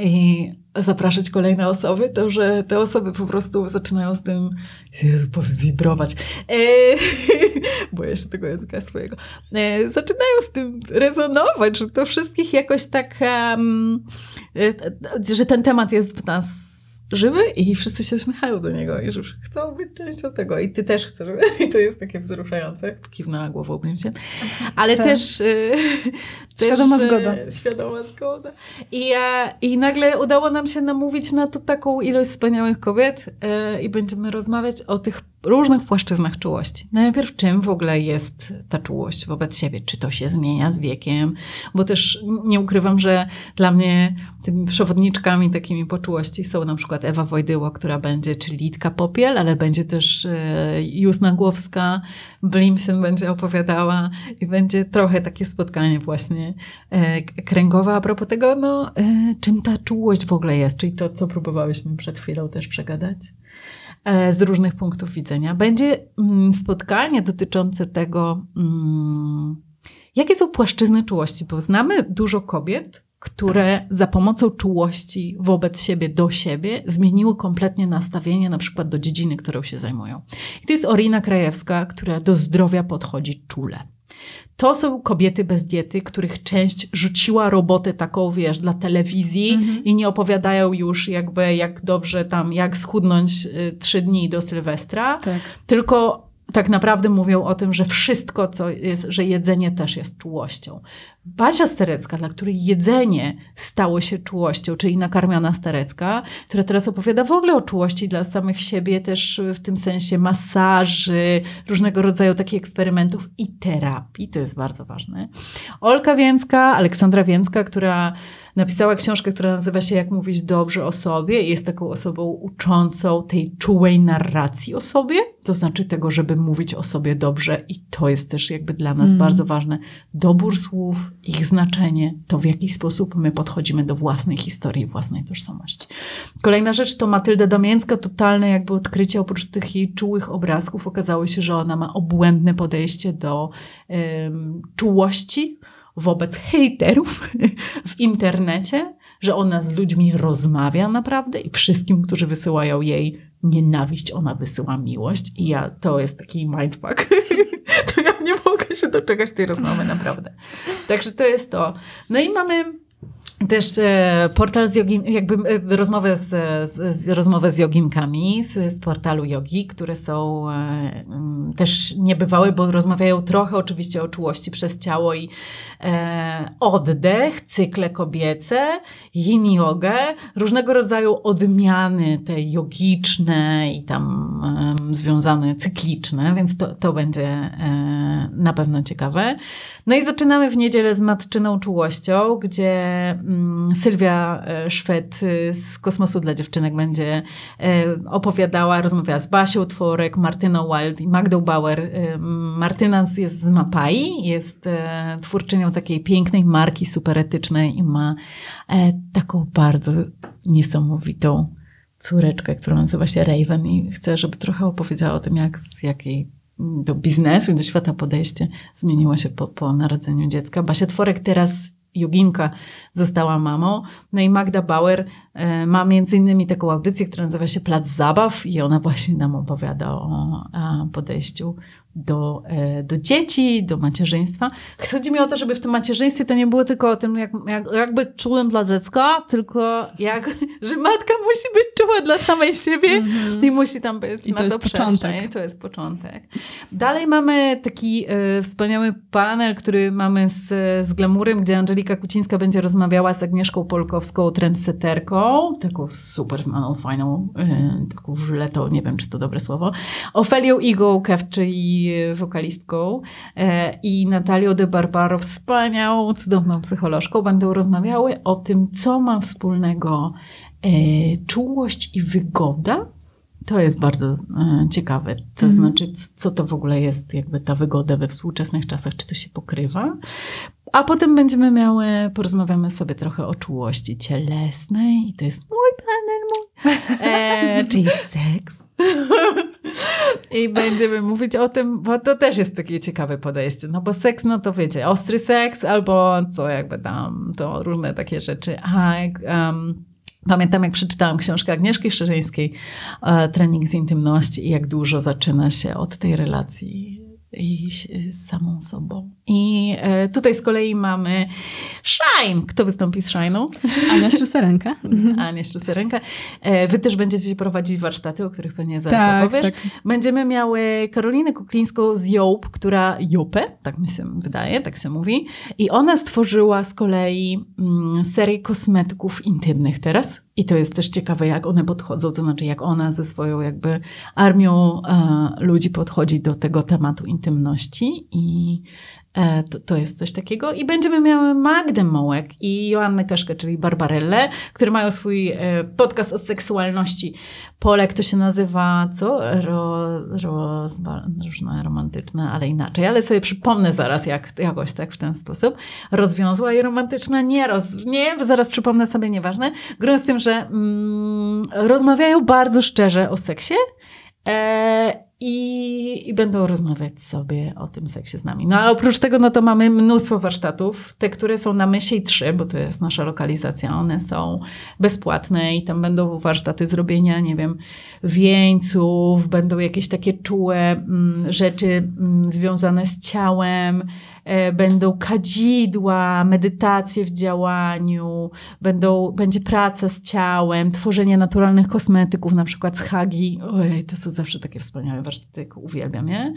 i zapraszać kolejne osoby, to że te osoby po prostu zaczynają z tym Jezu, wibrować. E, *laughs* boję się tego języka swojego. E, zaczynają z tym rezonować, że to wszystkich jakoś tak, um, że ten temat jest w nas żywy i wszyscy się uśmiechają do niego i że chcą być częścią tego i ty też chcesz. *laughs* I to jest takie wzruszające. Kiwnęła głową się. Ale też, y, *laughs* też... Świadoma y, zgoda. Świadoma zgoda. I, I nagle udało nam się namówić na to taką ilość wspaniałych kobiet y, i będziemy rozmawiać o tych różnych płaszczyznach czułości. Najpierw czym w ogóle jest ta czułość wobec siebie? Czy to się zmienia z wiekiem? Bo też nie ukrywam, że dla mnie tymi przewodniczkami takimi po czułości są na przykład Ewa Wojdyło, która będzie, czy Litka Popiel, ale będzie też e, Jusna Głowska, Blimsen będzie opowiadała i będzie trochę takie spotkanie właśnie e, kręgowe a propos tego, no, e, czym ta czułość w ogóle jest, czyli to, co próbowałyśmy przed chwilą też przegadać. E, z różnych punktów widzenia. Będzie mm, spotkanie dotyczące tego, mm, jakie są płaszczyzny czułości, bo znamy dużo kobiet, które za pomocą czułości wobec siebie, do siebie, zmieniły kompletnie nastawienie na przykład do dziedziny, którą się zajmują. I to jest Orina Krajewska, która do zdrowia podchodzi czule. To są kobiety bez diety, których część rzuciła robotę taką, wiesz, dla telewizji mhm. i nie opowiadają już jakby jak dobrze tam, jak schudnąć y, trzy dni do Sylwestra, tak. tylko tak naprawdę mówią o tym, że wszystko, co jest, że jedzenie też jest czułością. Basia Sterecka, dla której jedzenie stało się czułością, czyli nakarmiona Sterecka, która teraz opowiada w ogóle o czułości dla samych siebie, też w tym sensie masaży, różnego rodzaju takich eksperymentów i terapii, to jest bardzo ważne. Olka Więcka, Aleksandra Więcka, która napisała książkę, która nazywa się Jak mówić dobrze o sobie i jest taką osobą uczącą tej czułej narracji o sobie, to znaczy tego, żeby mówić o sobie dobrze i to jest też jakby dla nas mm. bardzo ważne. Dobór słów, ich znaczenie, to w jaki sposób my podchodzimy do własnej historii, własnej tożsamości. Kolejna rzecz to Matylda Damięcka, totalne jakby odkrycie, oprócz tych jej czułych obrazków, okazało się, że ona ma obłędne podejście do um, czułości wobec hejterów *laughs* w internecie, że ona z ludźmi rozmawia naprawdę i wszystkim, którzy wysyłają jej nienawiść, ona wysyła miłość. I ja, to jest taki mindfuck. *laughs* to ja nie mogę się doczekać tej rozmowy, naprawdę. Także to jest to. No i mamy też e, portal z jogin, jakby e, rozmowę z, z, z, rozmowę z joginkami z, z portalu jogi, które są e, mm, też niebywałe, bo rozmawiają trochę oczywiście o czułości przez ciało i e, oddech, cykle kobiece, yin jogę, różnego rodzaju odmiany te jogiczne i tam e, związane cykliczne, więc to, to będzie e, na pewno ciekawe. No i zaczynamy w niedzielę z matczyną czułością, gdzie Sylwia e, Szwed e, z Kosmosu dla Dziewczynek będzie e, opowiadała, rozmawiała z Basią Tworek, Martyną Wild i Magdą Bauer. Martyna jest z Mapai, jest twórczynią takiej pięknej marki superetycznej i ma taką bardzo niesamowitą córeczkę, która nazywa się Raven i chcę, żeby trochę opowiedziała o tym, jak z jakiej do biznesu i do świata podejście zmieniło się po, po narodzeniu dziecka. Basia Tworek teraz joginka została mamą. No i Magda Bauer e, ma między innymi taką audycję, która nazywa się Plac Zabaw i ona właśnie nam opowiada o podejściu do, e, do dzieci, do macierzyństwa. Chodzi mi o to, żeby w tym macierzyństwie to nie było tylko o tym, jak, jak, jak być czułym dla dziecka, tylko jak, *laughs* że matka musi być czuła dla samej siebie mm -hmm. i musi tam być I na to, jest początek. To jest początek. Dalej mamy taki e, wspaniały panel, który mamy z, z Glamurem, gdzie Angelika Kucińska będzie rozmawiała z Agnieszką Polkowską, trendseterką, taką super znaną, fajną, e, taką żyletą, nie wiem, czy to dobre słowo, Ofelią Igą Kewczy wokalistką e, i Natalią de Barbaro, wspaniałą, cudowną psycholożką, będą rozmawiały o tym, co ma wspólnego e, czułość i wygoda. To jest bardzo e, ciekawe, to mm. znaczy, co to w ogóle jest, jakby ta wygoda we współczesnych czasach, czy to się pokrywa. A potem będziemy miały, porozmawiamy sobie trochę o czułości cielesnej i to jest mój panel, mój, e, *laughs* czyli seks. I będziemy mówić o tym, bo to też jest takie ciekawe podejście, no bo seks, no to wiecie, ostry seks albo to jakby tam, to różne takie rzeczy. A um, Pamiętam, jak przeczytałam książkę Agnieszki Szerzyńskiej, e, Trening z intymności i jak dużo zaczyna się od tej relacji i z samą sobą. I e, tutaj z kolei mamy Shine. Kto wystąpi z Shine'u? Ania Śluserenka. Ania Śluserenka. E, wy też będziecie prowadzić warsztaty, o których pewnie zaraz tak, opowiesz. Tak. Będziemy miały Karolinę Kuklińską z Joop, która Jopę, tak mi się wydaje, tak się mówi. I ona stworzyła z kolei mm, serię kosmetyków intymnych teraz i to jest też ciekawe, jak one podchodzą, to znaczy jak ona ze swoją jakby armią e, ludzi podchodzi do tego tematu intymności i to, to jest coś takiego. I będziemy miały Magdę Mołek i Joannę Kaszkę, czyli Barbarellę, które mają swój e, podcast o seksualności. Polek to się nazywa, co? Ro, ro, różne romantyczne, ale inaczej. Ale sobie przypomnę zaraz, jak jakoś tak w ten sposób. Rozwiązła je romantyczne? Nie, roz, nie, zaraz przypomnę sobie, nieważne. Grą z tym, że mm, rozmawiają bardzo szczerze o seksie. E, i, i będą rozmawiać sobie o tym seksie z nami. No ale oprócz tego, no to mamy mnóstwo warsztatów. Te, które są na Mysiej 3, bo to jest nasza lokalizacja, one są bezpłatne i tam będą warsztaty zrobienia, nie wiem, wieńców, będą jakieś takie czułe mm, rzeczy mm, związane z ciałem, będą kadzidła, medytacje w działaniu, będą, będzie praca z ciałem, tworzenie naturalnych kosmetyków, na przykład z hagi. Ojej, to są zawsze takie wspaniałe warsztaty, uwielbiam je.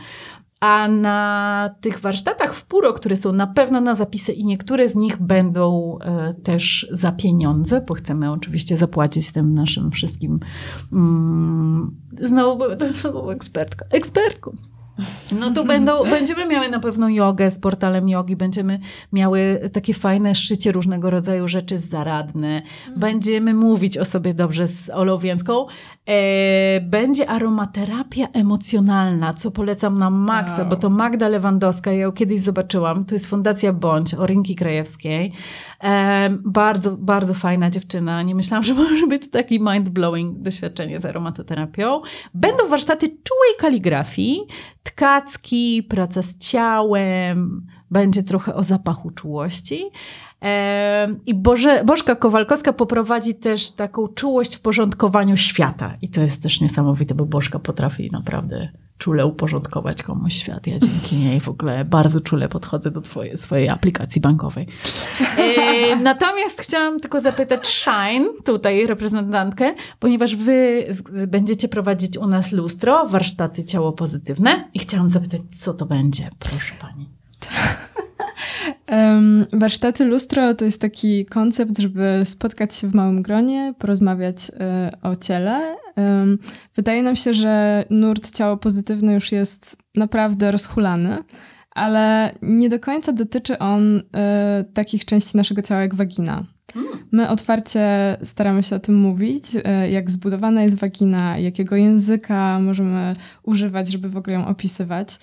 A na tych warsztatach w Puro, które są na pewno na zapisy i niektóre z nich będą e, też za pieniądze, bo chcemy oczywiście zapłacić tym naszym wszystkim, mm, znowu będę *laughs* znowu ekspertka, ekspertką no to będą, będziemy miały na pewno jogę z portalem jogi, będziemy miały takie fajne szycie różnego rodzaju rzeczy zaradne, mm. będziemy mówić o sobie dobrze z Olą Więcką, e, będzie aromaterapia emocjonalna, co polecam na maksa, wow. bo to Magda Lewandowska, ja ją kiedyś zobaczyłam, to jest Fundacja Bądź o Rynki Krajewskiej. E, bardzo, bardzo fajna dziewczyna, nie myślałam, że *laughs* może być taki mind-blowing doświadczenie z aromatoterapią. Będą warsztaty czułej kaligrafii, tkacki, praca z ciałem, będzie trochę o zapachu czułości. I Boże, Bożka Kowalkowska poprowadzi też taką czułość w porządkowaniu świata. I to jest też niesamowite, bo Bożka potrafi naprawdę czule uporządkować komuś świat. Ja dzięki niej w ogóle bardzo czule podchodzę do twojej, swojej aplikacji bankowej. E, natomiast chciałam tylko zapytać Shine, tutaj reprezentantkę, ponieważ wy będziecie prowadzić u nas lustro, warsztaty ciało pozytywne i chciałam zapytać, co to będzie, proszę pani. *laughs* Warsztaty lustro to jest taki koncept, żeby spotkać się w małym gronie, porozmawiać y, o ciele. Wydaje nam się, że nurt ciało pozytywne już jest naprawdę rozhulany, ale nie do końca dotyczy on y, takich części naszego ciała jak wagina. My otwarcie staramy się o tym mówić, y, jak zbudowana jest wagina, jakiego języka możemy używać, żeby w ogóle ją opisywać.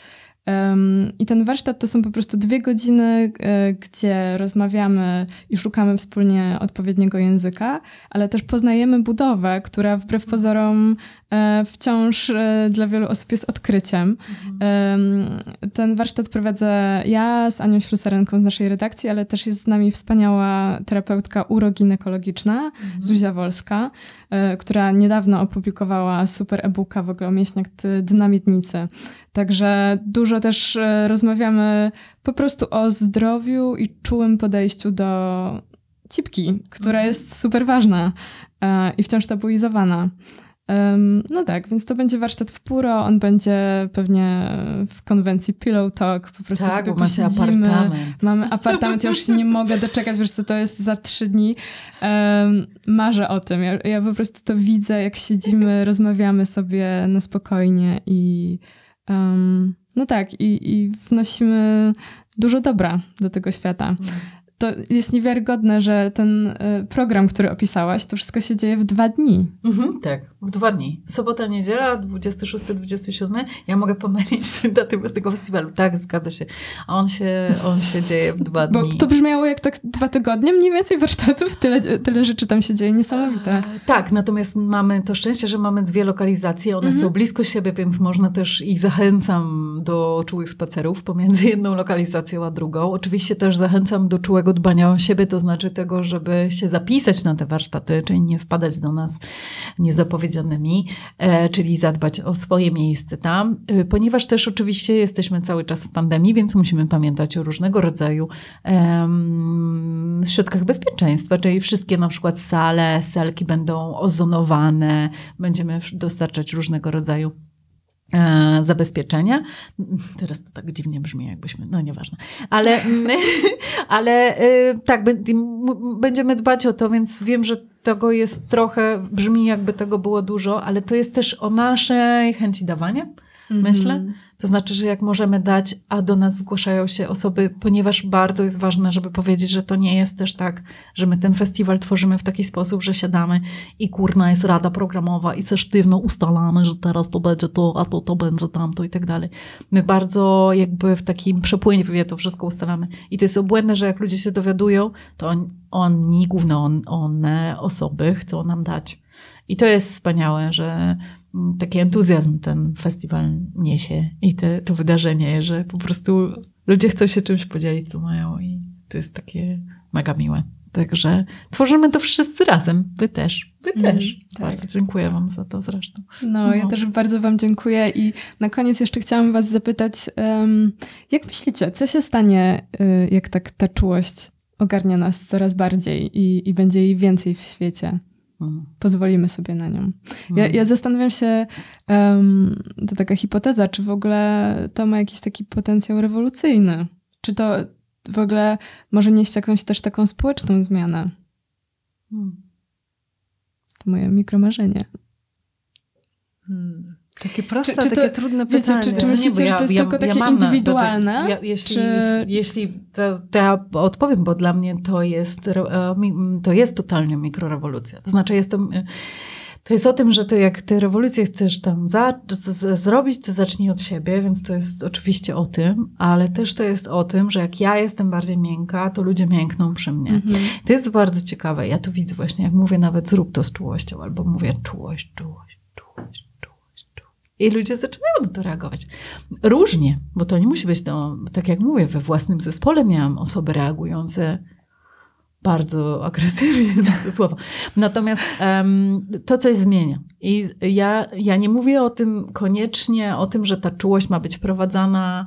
I ten warsztat to są po prostu dwie godziny, e, gdzie rozmawiamy i szukamy wspólnie odpowiedniego języka, ale też poznajemy budowę, która wbrew pozorom wciąż e, dla wielu osób jest odkryciem. Mhm. Ten warsztat prowadzę ja z Anią Ślusarenką z naszej redakcji, ale też jest z nami wspaniała terapeutka uroginekologiczna, mhm. Zuzia Wolska, która niedawno opublikowała super e-booka w ogóle o mięśniach dynamiednicy. Także dużo też e, rozmawiamy po prostu o zdrowiu i czułym podejściu do cipki, która mhm. jest super ważna e, i wciąż tabuizowana. No tak, więc to będzie warsztat w Puro, on będzie pewnie w konwencji Pillow Talk, po prostu tak, sobie posiedzimy. Apartament. Mamy apartament, ja już się nie mogę doczekać, wiesz co, to jest za trzy dni. Um, marzę o tym, ja, ja po prostu to widzę, jak siedzimy, rozmawiamy sobie na spokojnie i Um, no tak, i, i wnosimy dużo dobra do tego świata. To jest niewiarygodne, że ten y, program, który opisałaś, to wszystko się dzieje w dwa dni. Mhm, tak, w dwa dni. Sobota, niedziela, 26-27. Ja mogę pomylić *laughs* daty tego festiwalu. Tak, zgadza się. On się, on się dzieje w dwa dni. Bo to brzmiało jak tak dwa tygodnie mniej więcej warsztatów, tyle, tyle rzeczy tam się dzieje, niesamowite. E, tak, natomiast mamy to szczęście, że mamy dwie lokalizacje, one mhm. są blisko siebie, więc można też ich zachęcam do czułych spacerów pomiędzy jedną lokalizacją a drugą. Oczywiście też zachęcam do czułego dbania o siebie, to znaczy tego, żeby się zapisać na te warsztaty, czyli nie wpadać do nas niezapowiedzianymi, e, czyli zadbać o swoje miejsce tam, e, ponieważ też oczywiście jesteśmy cały czas w pandemii, więc musimy pamiętać o różnego rodzaju um, środkach bezpieczeństwa, czyli wszystkie na przykład sale, selki będą ozonowane, będziemy dostarczać różnego rodzaju E, zabezpieczenia. Teraz to tak dziwnie brzmi, jakbyśmy, no nieważne. Ale, *laughs* ale tak, będziemy dbać o to, więc wiem, że tego jest trochę, brzmi jakby tego było dużo, ale to jest też o naszej chęci dawania, myślę. To znaczy, że jak możemy dać, a do nas zgłaszają się osoby, ponieważ bardzo jest ważne, żeby powiedzieć, że to nie jest też tak, że my ten festiwal tworzymy w taki sposób, że siadamy i kurna jest rada programowa i ze sztywno ustalamy, że teraz to będzie to, a to to będzie tamto i tak dalej. My bardzo jakby w takim przepływie to wszystko ustalamy. I to jest obłędne, że jak ludzie się dowiadują, to on, oni, głównie on, one osoby chcą nam dać. I to jest wspaniałe, że taki entuzjazm ten festiwal niesie i te, to wydarzenie, że po prostu ludzie chcą się czymś podzielić, co mają i to jest takie mega miłe. Także tworzymy to wszyscy razem. Wy też. Wy mm, też. Tak. Bardzo dziękuję Wam za to zresztą. No, no, ja też bardzo Wam dziękuję i na koniec jeszcze chciałam Was zapytać, um, jak myślicie, co się stanie, y, jak tak ta czułość ogarnia nas coraz bardziej i, i będzie jej więcej w świecie? Pozwolimy sobie na nią. Ja, ja zastanawiam się, um, to taka hipoteza, czy w ogóle to ma jakiś taki potencjał rewolucyjny? Czy to w ogóle może nieść jakąś też taką społeczną zmianę? To moje mikromarzenie. Hmm. Takie proste, czy, czy takie to, trudne pytanie. Wiecie, czy, czy myślicie, ja, że to jest ja, tylko takie ja indywidualne? Na, ja, jeśli, czy... jeśli to, to, ja odpowiem, bo dla mnie to jest, e, to jest totalnie mikrorewolucja. To znaczy jest to... To jest o tym, że to jak ty rewolucję chcesz tam za, z, zrobić, to zacznij od siebie, więc to jest oczywiście o tym, ale też to jest o tym, że jak ja jestem bardziej miękka, to ludzie miękną przy mnie. Mhm. To jest bardzo ciekawe. Ja to widzę właśnie, jak mówię nawet zrób to z czułością, albo mówię czułość, czułość, czułość. I ludzie zaczynają na to reagować. Różnie, bo to nie musi być to, tak jak mówię, we własnym zespole miałam osoby reagujące bardzo agresywnie *laughs* słowo. Natomiast um, to coś zmienia. I ja, ja nie mówię o tym koniecznie, o tym, że ta czułość ma być wprowadzana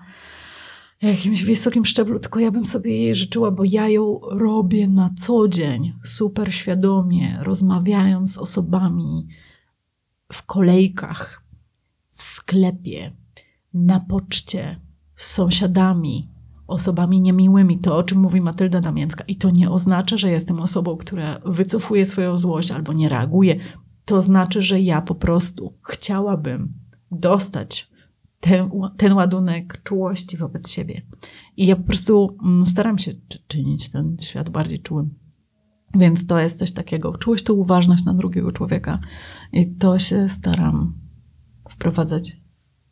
jakimś wysokim szczeblu, tylko ja bym sobie jej życzyła, bo ja ją robię na co dzień, super świadomie, rozmawiając z osobami w kolejkach, sklepie, na poczcie, z sąsiadami, osobami niemiłymi, to o czym mówi Matylda Damięcka. I to nie oznacza, że jestem osobą, która wycofuje swoją złość albo nie reaguje. To znaczy, że ja po prostu chciałabym dostać ten, ten ładunek czułości wobec siebie. I ja po prostu mm, staram się czynić ten świat bardziej czułym. Więc to jest coś takiego. Czułość to uważność na drugiego człowieka. I to się staram wprowadzać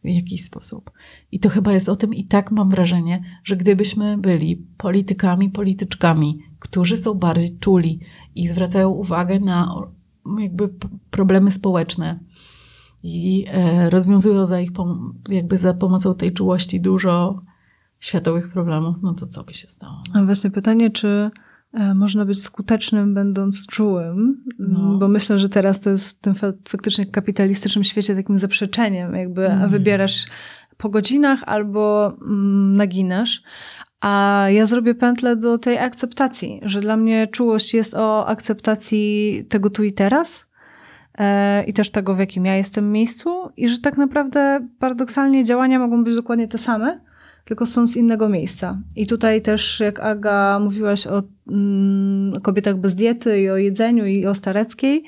w jakiś sposób. I to chyba jest o tym, i tak mam wrażenie, że gdybyśmy byli politykami, polityczkami, którzy są bardziej czuli i zwracają uwagę na jakby problemy społeczne i e, rozwiązują za ich, jakby za pomocą tej czułości dużo światowych problemów, no to co by się stało? A właśnie pytanie, czy można być skutecznym, będąc czułym, no. bo myślę, że teraz to jest w tym faktycznie kapitalistycznym świecie takim zaprzeczeniem, jakby mm. wybierasz po godzinach albo mm, naginasz. A ja zrobię pętlę do tej akceptacji, że dla mnie czułość jest o akceptacji tego tu i teraz e, i też tego, w jakim ja jestem miejscu, i że tak naprawdę paradoksalnie działania mogą być dokładnie te same, tylko są z innego miejsca. I tutaj też, jak Aga mówiłaś o mm, kobietach bez diety i o jedzeniu i o stareckiej,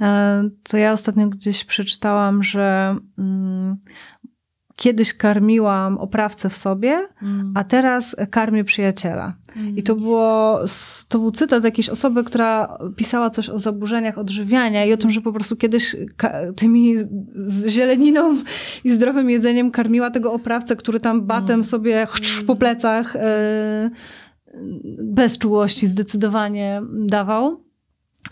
e, to ja ostatnio gdzieś przeczytałam, że mm, kiedyś karmiłam oprawcę w sobie, mm. a teraz karmię przyjaciela. Mm. I to było, to był cytat jakiejś osoby, która pisała coś o zaburzeniach odżywiania i o tym, że po prostu kiedyś tymi z zieleniną i zdrowym jedzeniem karmiła tego oprawcę, który tam batem mm. sobie po plecach e, bez czułości zdecydowanie dawał.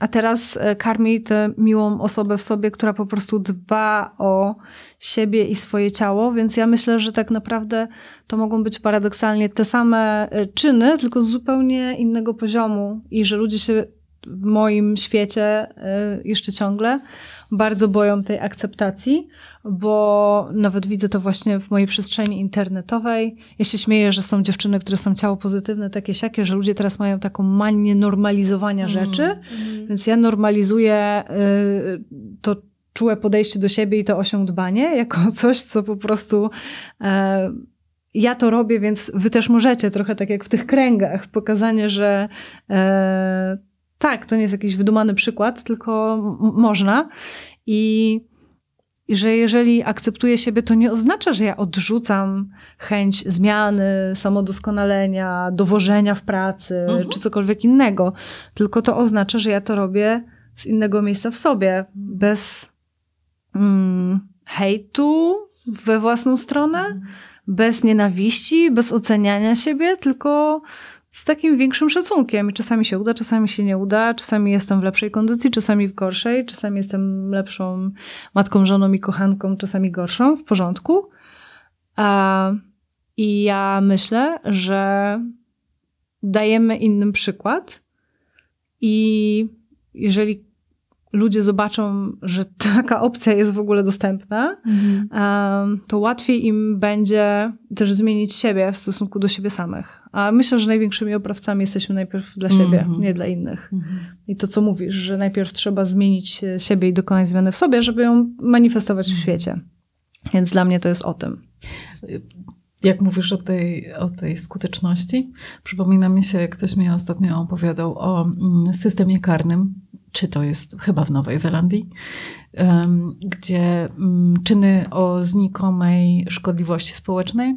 A teraz e, karmi tę miłą osobę w sobie, która po prostu dba o siebie i swoje ciało, więc ja myślę, że tak naprawdę to mogą być paradoksalnie te same e, czyny, tylko z zupełnie innego poziomu i że ludzie się w moim świecie e, jeszcze ciągle bardzo boją tej akceptacji, bo nawet widzę to właśnie w mojej przestrzeni internetowej. Ja się śmieję, że są dziewczyny, które są ciało pozytywne, takie siakie, że ludzie teraz mają taką manię normalizowania mm, rzeczy, mm. więc ja normalizuję y, to czułe podejście do siebie i to osiądbanie jako *laughs* coś, co po prostu y, ja to robię, więc wy też możecie, trochę tak jak w tych kręgach, pokazanie, że y, tak, to nie jest jakiś wydumany przykład, tylko można. I, I że jeżeli akceptuję siebie, to nie oznacza, że ja odrzucam chęć zmiany, samodoskonalenia, dowożenia w pracy mhm. czy cokolwiek innego. Tylko to oznacza, że ja to robię z innego miejsca w sobie, bez mm, hejtu we własną stronę, mhm. bez nienawiści, bez oceniania siebie, tylko z takim większym szacunkiem. I czasami się uda, czasami się nie uda, czasami jestem w lepszej kondycji, czasami w gorszej, czasami jestem lepszą matką, żoną i kochanką, czasami gorszą, w porządku. I ja myślę, że dajemy innym przykład i jeżeli ludzie zobaczą, że taka opcja jest w ogóle dostępna, mhm. to łatwiej im będzie też zmienić siebie w stosunku do siebie samych. A myślę, że największymi oprawcami jesteśmy najpierw dla siebie, -hmm. nie dla innych. -hmm. I to, co mówisz, że najpierw trzeba zmienić siebie i dokonać zmiany w sobie, żeby ją manifestować w świecie. Więc dla mnie to jest o tym. Jak mówisz o tej, o tej skuteczności, przypomina mi się, ktoś mi ostatnio opowiadał o mm, systemie karnym, czy to jest chyba w Nowej Zelandii, gdzie mm, czyny o znikomej szkodliwości społecznej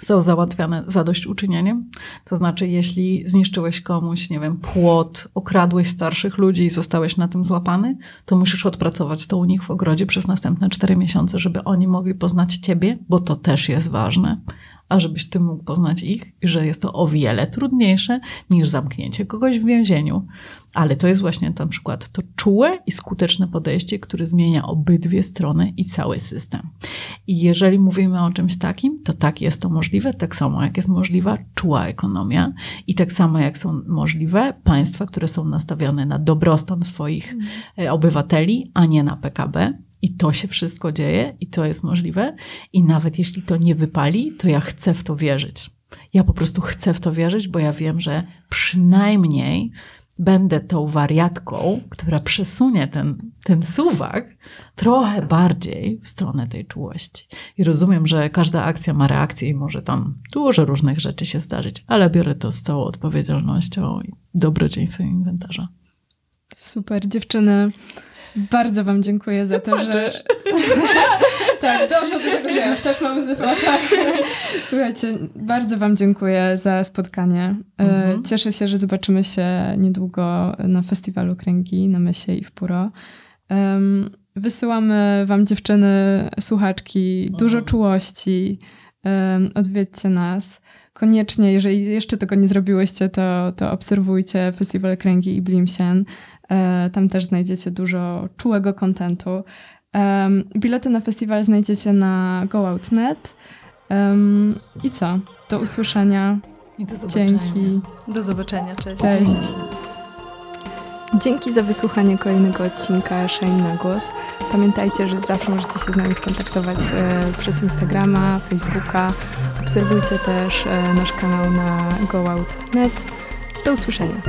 są załatwiane zadośćuczynieniem. To znaczy, jeśli zniszczyłeś komuś, nie wiem, płot, okradłeś starszych ludzi i zostałeś na tym złapany, to musisz odpracować to u nich w ogrodzie przez następne cztery miesiące, żeby oni mogli poznać ciebie, bo to też jest ważne. A żebyś ty mógł poznać ich że jest to o wiele trudniejsze niż zamknięcie kogoś w więzieniu. Ale to jest właśnie na przykład to czułe i skuteczne podejście, które zmienia obydwie strony i cały system. I jeżeli mówimy o czymś takim, to tak jest to możliwe, tak samo jak jest możliwa czuła ekonomia i tak samo jak są możliwe państwa, które są nastawione na dobrostan swoich mm. obywateli, a nie na PKB. I to się wszystko dzieje i to jest możliwe. I nawet jeśli to nie wypali, to ja chcę w to wierzyć. Ja po prostu chcę w to wierzyć, bo ja wiem, że przynajmniej będę tą wariatką, która przesunie ten, ten suwak trochę bardziej w stronę tej czułości. I rozumiem, że każda akcja ma reakcję i może tam dużo różnych rzeczy się zdarzyć, ale biorę to z całą odpowiedzialnością i dobrodziejstwem inwentarza. Super, dziewczyny. Bardzo Wam dziękuję za to, że. *laughs* tak, doszło do tego, że ja już też mam łzy w oczach. Słuchajcie, bardzo Wam dziękuję za spotkanie. E, mhm. Cieszę się, że zobaczymy się niedługo na festiwalu Kręgi na Mysie i w Puro. Um, wysyłamy Wam, dziewczyny, słuchaczki, mhm. dużo czułości. Um, odwiedźcie nas. Koniecznie, jeżeli jeszcze tego nie zrobiłyście, to, to obserwujcie Festiwal Kręgi i Blimsien. E, tam też znajdziecie dużo czułego kontentu. Bilety na festiwal znajdziecie na GoOut.net. I co? Do usłyszenia. I do zobaczenia. Dzięki. Do zobaczenia. Cześć. Cześć. Dzięki za wysłuchanie kolejnego odcinka Shine na głos. Pamiętajcie, że zawsze możecie się z nami skontaktować e, przez Instagrama, Facebooka. Obserwujcie też e, nasz kanał na GoOut.net. Do usłyszenia.